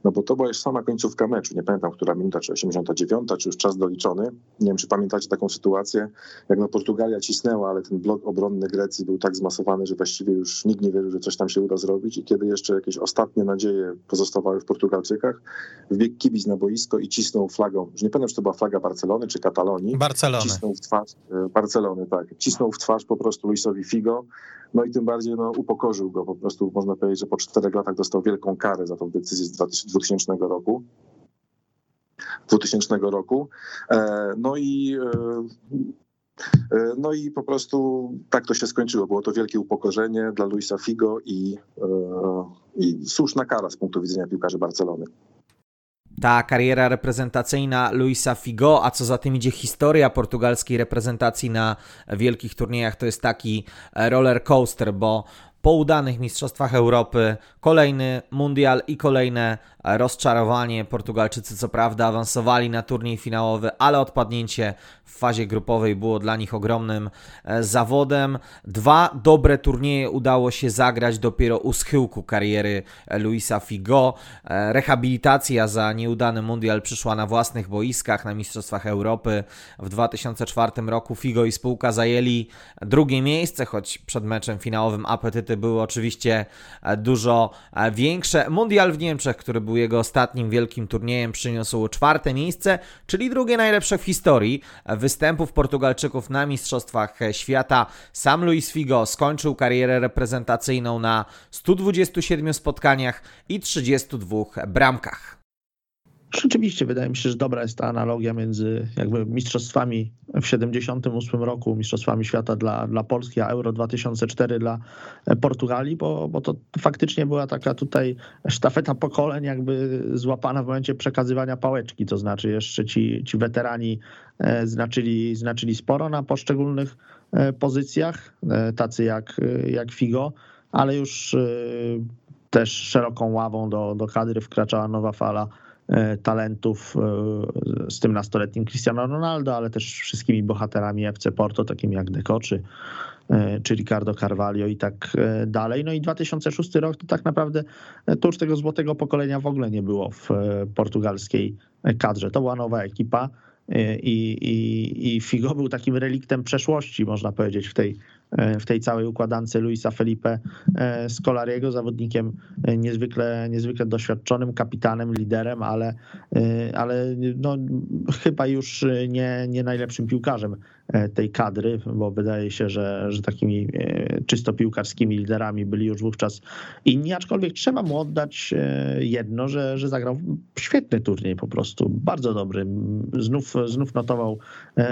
no bo to była już sama końcówka meczu. Nie pamiętam, która minuta, czy 89, czy już czas doliczony. Nie wiem, czy pamiętacie taką sytuację, jak no Portugalia cisnęła, ale ten blok obronny Grecji był tak zmasowany, że właściwie już nikt nie wierzył, że coś tam się uda zrobić i kiedy jeszcze jakieś ostatnie nadzieje pozostawały w Portugalczykach, wbiegł kibic na boisko i cisnął flagą, już nie pamiętam, czy to była flaga Barcelony, czy Katalonii. Barcelony. Cisnął w twarz, e, Barcelony, tak. Cisnął w twarz po prostu Luisowi Figo, no i tym bardziej no, upokorzył go po prostu, można powiedzieć, że po czterech latach dostał wielką karę za tą decyzję z 2000 roku. 2000 roku. E, no i e, e, no i po prostu tak to się skończyło. Było to wielkie upokorzenie dla Luisa Figo i, i słuszna kara z punktu widzenia piłkarzy Barcelony ta kariera reprezentacyjna Luisa Figo, a co za tym idzie historia portugalskiej reprezentacji na wielkich turniejach, to jest taki roller coaster, bo po udanych Mistrzostwach Europy kolejny mundial i kolejne rozczarowanie. Portugalczycy co prawda awansowali na turniej finałowy, ale odpadnięcie w fazie grupowej było dla nich ogromnym e, zawodem. Dwa dobre turnieje udało się zagrać dopiero u schyłku kariery Luisa Figo. E, rehabilitacja za nieudany mundial przyszła na własnych boiskach na Mistrzostwach Europy. W 2004 roku Figo i spółka zajęli drugie miejsce, choć przed meczem finałowym były oczywiście e, dużo większe. Mundial w Niemczech, który był jego ostatnim wielkim turniejem, przyniósł czwarte miejsce, czyli drugie najlepsze w historii występów Portugalczyków na Mistrzostwach Świata. Sam Luis Figo skończył karierę reprezentacyjną na 127 spotkaniach i 32 bramkach. Rzeczywiście wydaje mi się, że dobra jest ta analogia między jakby mistrzostwami w 78 roku, mistrzostwami świata dla, dla Polski, a Euro 2004 dla Portugalii, bo, bo to faktycznie była taka tutaj sztafeta pokoleń jakby złapana w momencie przekazywania pałeczki, to znaczy jeszcze ci, ci weterani e, znaczyli, znaczyli sporo na poszczególnych e, pozycjach, e, tacy jak, jak Figo, ale już też szeroką ławą do, do kadry wkraczała nowa fala E, talentów e, z tym nastoletnim Cristiano Ronaldo, ale też wszystkimi bohaterami FC Porto, takimi jak Deco czy, czy Ricardo Carvalho i tak dalej. No i 2006 rok to tak naprawdę to tego złotego pokolenia w ogóle nie było w portugalskiej kadrze. To była nowa ekipa i, i, i Figo był takim reliktem przeszłości, można powiedzieć, w tej, w tej całej układance Luisa Felipe Scolariego, zawodnikiem niezwykle, niezwykle doświadczonym, kapitanem, liderem, ale, ale no, chyba już nie, nie najlepszym piłkarzem E, tej kadry, bo wydaje się, że, że takimi e, czysto piłkarskimi liderami byli już wówczas inni, aczkolwiek trzeba mu oddać e, jedno, że, że zagrał świetny turniej po prostu, bardzo dobry. Znów, znów notował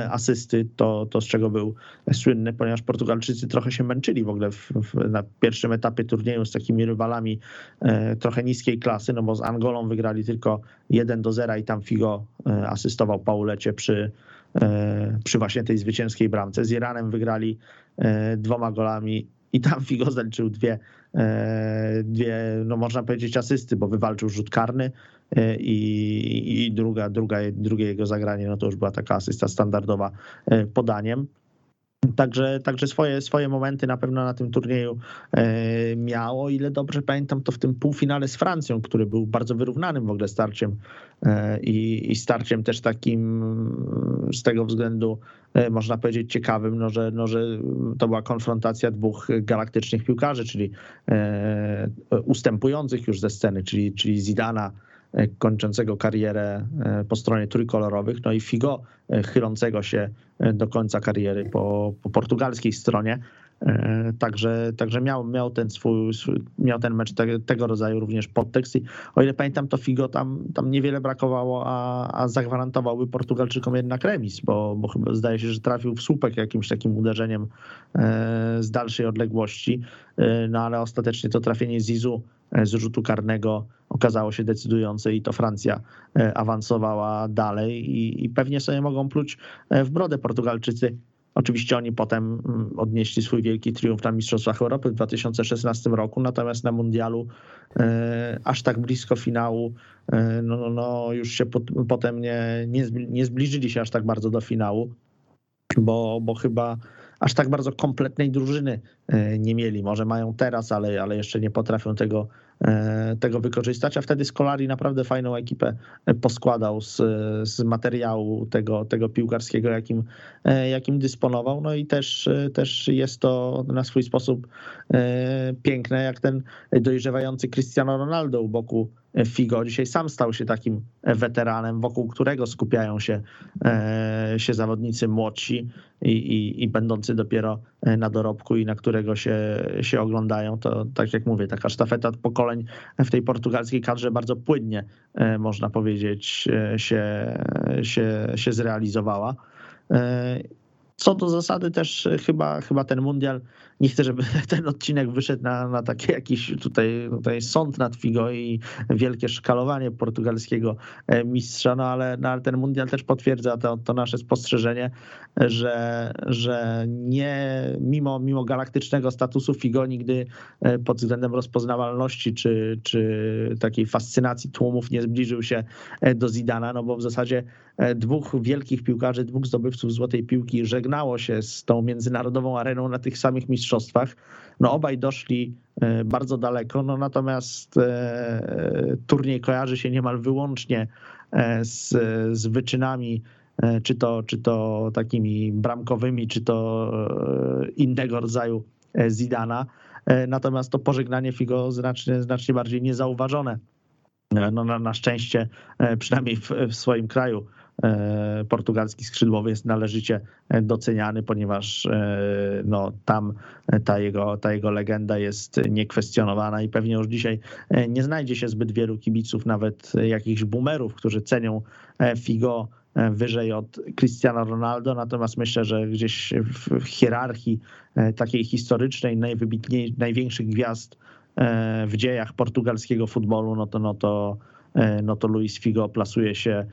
asysty, to, to z czego był słynny, ponieważ Portugalczycy trochę się męczyli w ogóle w, w, na pierwszym etapie turnieju z takimi rywalami trochę niskiej klasy, no bo z Angolą wygrali tylko 1 do 0 i tam Figo asystował Paulecie przy E, przy właśnie tej zwycięskiej bramce. Z Iranem wygrali e, dwoma golami i tam Figo zaliczył dwie, e, dwie no można powiedzieć asysty, bo wywalczył rzut karny i, i druga, druga, drugie jego zagranie, no to już była taka asysta standardowa podaniem. Także, także swoje, swoje momenty na pewno na tym turnieju e, miało. Ile dobrze pamiętam, to w tym półfinale z Francją, który był bardzo wyrównanym w ogóle starciem e, i, i starciem też takim z tego względu, e, można powiedzieć, ciekawym, no, że, no, że to była konfrontacja dwóch galaktycznych piłkarzy, czyli ustępujących już ze sceny, czyli, czyli Zidana kończącego karierę e, po stronie trójkolorowych, no i Figo e, chylącego się do końca kariery po, po portugalskiej stronie. Także, także miał, miał ten swój, miał ten mecz te, tego rodzaju również podtekst. I o ile pamiętam, to Figo tam, tam niewiele brakowało, a, a zagwarantowałby Portugalczykom jednak remis, bo, bo chyba zdaje się, że trafił w słupek jakimś takim uderzeniem z dalszej odległości, no ale ostatecznie to trafienie Zizu z rzutu karnego okazało się decydujące i to Francja e, awansowała dalej i, i pewnie sobie mogą pluć e, w brodę Portugalczycy. Oczywiście oni potem mm, odnieśli swój wielki triumf na Mistrzostwach Europy w 2016 roku, natomiast na Mundialu e, aż tak blisko finału, no, no, no już się pot, potem nie, nie, nie zbliżyli się aż tak bardzo do finału, bo, bo chyba aż tak bardzo kompletnej drużyny nie mieli. Może mają teraz, ale, ale jeszcze nie potrafią tego tego wykorzystać, a wtedy Skolari naprawdę fajną ekipę poskładał z, z materiału tego, tego piłkarskiego, jakim, e, jakim dysponował. No i też, też jest to na swój sposób e, piękne, jak ten dojrzewający Cristiano Ronaldo u boku Figo dzisiaj sam stał się takim weteranem, wokół którego skupiają się, się zawodnicy młodsi i, i, i będący dopiero na dorobku i na którego się, się oglądają. To tak jak mówię, taka sztafeta pokoleń w tej portugalskiej kadrze bardzo płynnie, można powiedzieć, się, się, się zrealizowała. Co do zasady też chyba, chyba ten mundial nie chcę, żeby ten odcinek wyszedł na, na taki jakiś tutaj, tutaj sąd nad Figo i wielkie szkalowanie portugalskiego e, mistrza, no ale, no ale ten mundial też potwierdza to, to nasze spostrzeżenie, że, że nie, mimo, mimo galaktycznego statusu Figo nigdy e, pod względem rozpoznawalności czy, czy takiej fascynacji tłumów nie zbliżył się e, do Zidana, no bo w zasadzie dwóch wielkich piłkarzy, dwóch zdobywców złotej piłki żegnało się z tą międzynarodową areną na tych samych mistrzostwach mistrzostwach. No obaj doszli e, bardzo daleko, no natomiast e, turniej kojarzy się niemal wyłącznie e, z, z wyczynami, czy to, czy to takimi bramkowymi, czy to innego rodzaju Zidana. Natomiast to pożegnanie Figo znacznie, znacznie bardziej niezauważone. No na, na szczęście, przynajmniej w, w swoim kraju, portugalski skrzydłowy jest należycie doceniany, ponieważ e, no, tam ta jego, ta jego legenda jest niekwestionowana i pewnie już dzisiaj e, nie znajdzie się zbyt wielu kibiców, nawet jakichś boomerów, którzy cenią Figo wyżej od Cristiano Ronaldo, natomiast myślę, że gdzieś w hierarchii takiej historycznej najwybitniej, największych gwiazd w dziejach portugalskiego futbolu, no to, no to, no to Luis Figo plasuje się e,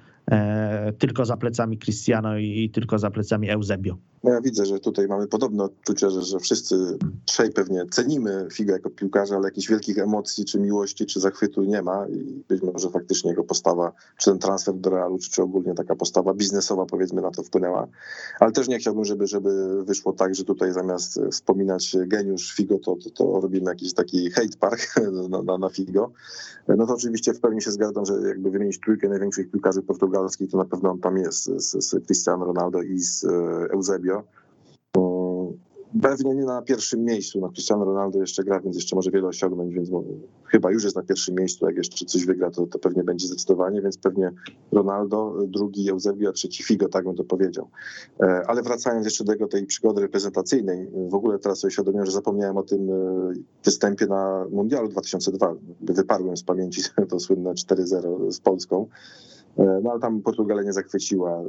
tylko za plecami Cristiano i tylko za plecami Eusebio. No ja widzę, że tutaj mamy podobne odczucie, że, że wszyscy trzej pewnie cenimy Figo jako piłkarza, ale jakichś wielkich emocji, czy miłości, czy zachwytu nie ma i być może faktycznie jego postawa, czy ten transfer do Realu, czy, czy ogólnie taka postawa biznesowa powiedzmy na to wpłynęła. Ale też nie chciałbym, żeby, żeby wyszło tak, że tutaj zamiast wspominać geniusz Figo, to, to, to robimy jakiś taki hate park na, na, na Figo. No to oczywiście w pełni się zgadzam, że jakby wymienić trójkę największych piłkarzy portugalskich, to na pewno on tam jest z, z Cristiano Ronaldo i z e, Eusebio. Pewnie nie na pierwszym miejscu. No, Cristiano Ronaldo jeszcze gra, więc jeszcze może wiele osiągnąć, więc chyba już jest na pierwszym miejscu. Jak jeszcze coś wygra, to, to pewnie będzie zdecydowanie, więc pewnie Ronaldo, drugi Eusebio, trzeci Figo, tak bym to powiedział. E, ale wracając jeszcze do tego, tej przygody reprezentacyjnej, w ogóle teraz sobie świadomiłem, że zapomniałem o tym e, występie na Mundialu 2002. Wyparłem z pamięci to słynne 4-0 z Polską. E, no ale tam Portugalia nie zachwyciła,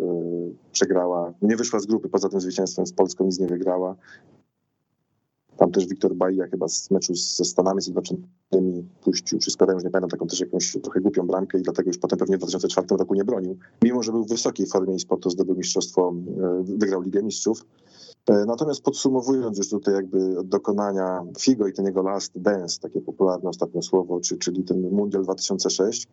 przegrała, nie wyszła z grupy, poza tym zwycięstwem z Polską nic nie wygrała. Tam też Wiktor Baja chyba z meczu ze Stanami Zjednoczonymi puścił, czy składają, już nie pamiętam, taką też jakąś trochę głupią bramkę i dlatego już potem pewnie w 2004 roku nie bronił. Mimo, że był w wysokiej formie i sportu zdobył mistrzostwo, e, wygrał Ligę Mistrzów. E, natomiast podsumowując już tutaj jakby dokonania Figo i ten jego last dance, takie popularne ostatnie słowo, czy, czyli ten Mundial 2006,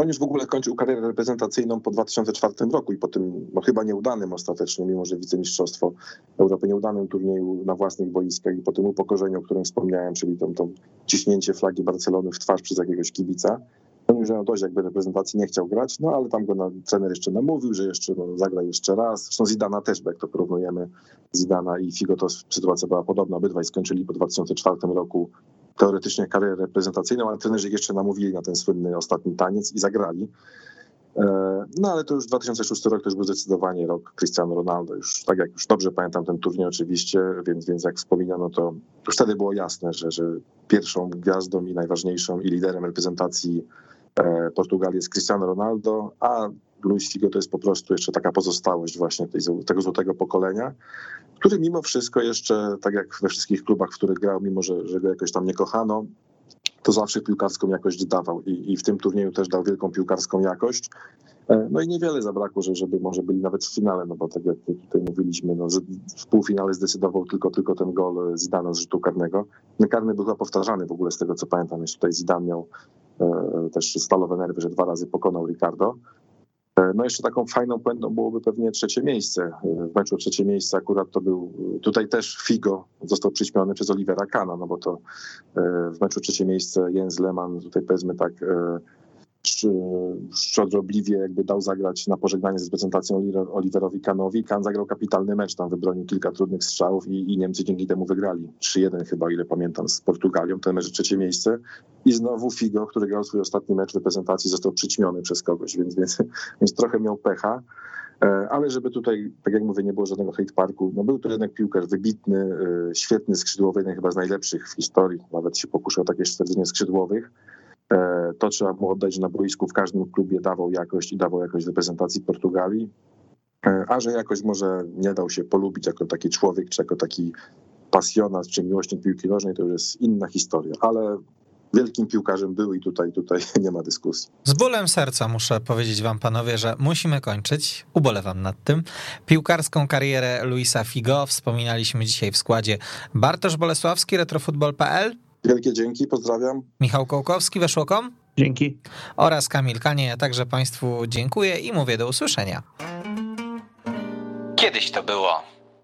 on już w ogóle kończył karierę reprezentacyjną po 2004 roku i po tym no, chyba nieudanym ostatecznie, mimo że wicemistrzostwo Europy, nieudanym turnieju na własnych boiskach i po tym upokorzeniu, o którym wspomniałem, czyli to, to ciśnięcie flagi Barcelony w twarz przez jakiegoś kibica. On już miał dość jakby reprezentacji, nie chciał grać, no ale tam go na, trener jeszcze namówił, że jeszcze no, zagra jeszcze raz. Zresztą Zidana też, jak to porównujemy, Zidana i Figo, to sytuacja była podobna. Obydwaj skończyli po 2004 roku teoretycznie karierę reprezentacyjną, ale trenerzy jeszcze namówili na ten słynny ostatni taniec i zagrali. E, no ale to już 2006 rok to już był zdecydowanie rok Cristiano Ronaldo. Już tak jak już dobrze pamiętam ten turniej oczywiście, więc, więc jak wspominano, to już wtedy było jasne, że, że pierwszą gwiazdą i najważniejszą i liderem reprezentacji e, Portugalii jest Cristiano Ronaldo, a Luis Figo to jest po prostu jeszcze taka pozostałość właśnie tej, tego złotego pokolenia który mimo wszystko jeszcze, tak jak we wszystkich klubach, w których grał, mimo że, że go jakoś tam nie kochano, to zawsze piłkarską jakość dawał i, i w tym turnieju też dał wielką piłkarską jakość. E, no i niewiele zabrakło, że, żeby może byli nawet w finale, no bo tak jak tutaj mówiliśmy, no, w półfinale zdecydował tylko, tylko ten gol Zidana z rzutu karnego. Ten karny był chyba powtarzany w ogóle z tego, co pamiętam. Jeszcze tutaj Zidane miał e, też stalowe nerwy, że dwa razy pokonał Ricardo. E, no jeszcze taką fajną puentą byłoby pewnie trzecie miejsce. E, w meczu trzecie miejsce akurat to był, tutaj też Figo został przyćmiony przez Olivera Kana, no bo to e, w meczu trzecie miejsce Jens Lehmann, tutaj powiedzmy tak szczodrobliwie jakby dał zagrać na pożegnanie z reprezentacją Oliverowi Kanowi. Kan zagrał kapitalny mecz, tam wybronił kilka trudnych strzałów i, i Niemcy dzięki temu wygrali. 3-1 chyba, ile pamiętam, z Portugalią, ten mecz trzecie miejsce. I znowu Figo, który grał swój ostatni mecz w reprezentacji, został przyćmiony przez kogoś, więc, więc, więc trochę miał pecha. E, ale żeby tutaj, tak jak mówię, nie było żadnego hate parku, no był to jednak piłkarz wybitny, e, świetny skrzydłowy, jeden chyba z najlepszych w historii, nawet się pokuszał takie stwierdzenie skrzydłowych. E, to trzeba mu oddać, że na boisku w każdym klubie dawał jakość i dawał jakość reprezentacji Portugalii. E, a że jakoś może nie dał się polubić jako taki człowiek, czy jako taki pasjonat, czy miłośnik piłki nożnej, to już jest inna historia. Ale wielkim piłkarzem był i tutaj, tutaj nie ma dyskusji. Z bólem serca muszę powiedzieć wam, panowie, że musimy kończyć. Ubolewam nad tym. Piłkarską karierę Luisa Figo wspominaliśmy dzisiaj w składzie Bartosz Bolesławski, retrofutbol.pl, Wielkie dzięki, pozdrawiam. Michał Kołkowski, Weszło.com. Dzięki. Oraz Kamil Kanie. Ja także Państwu dziękuję i mówię do usłyszenia. Kiedyś to było.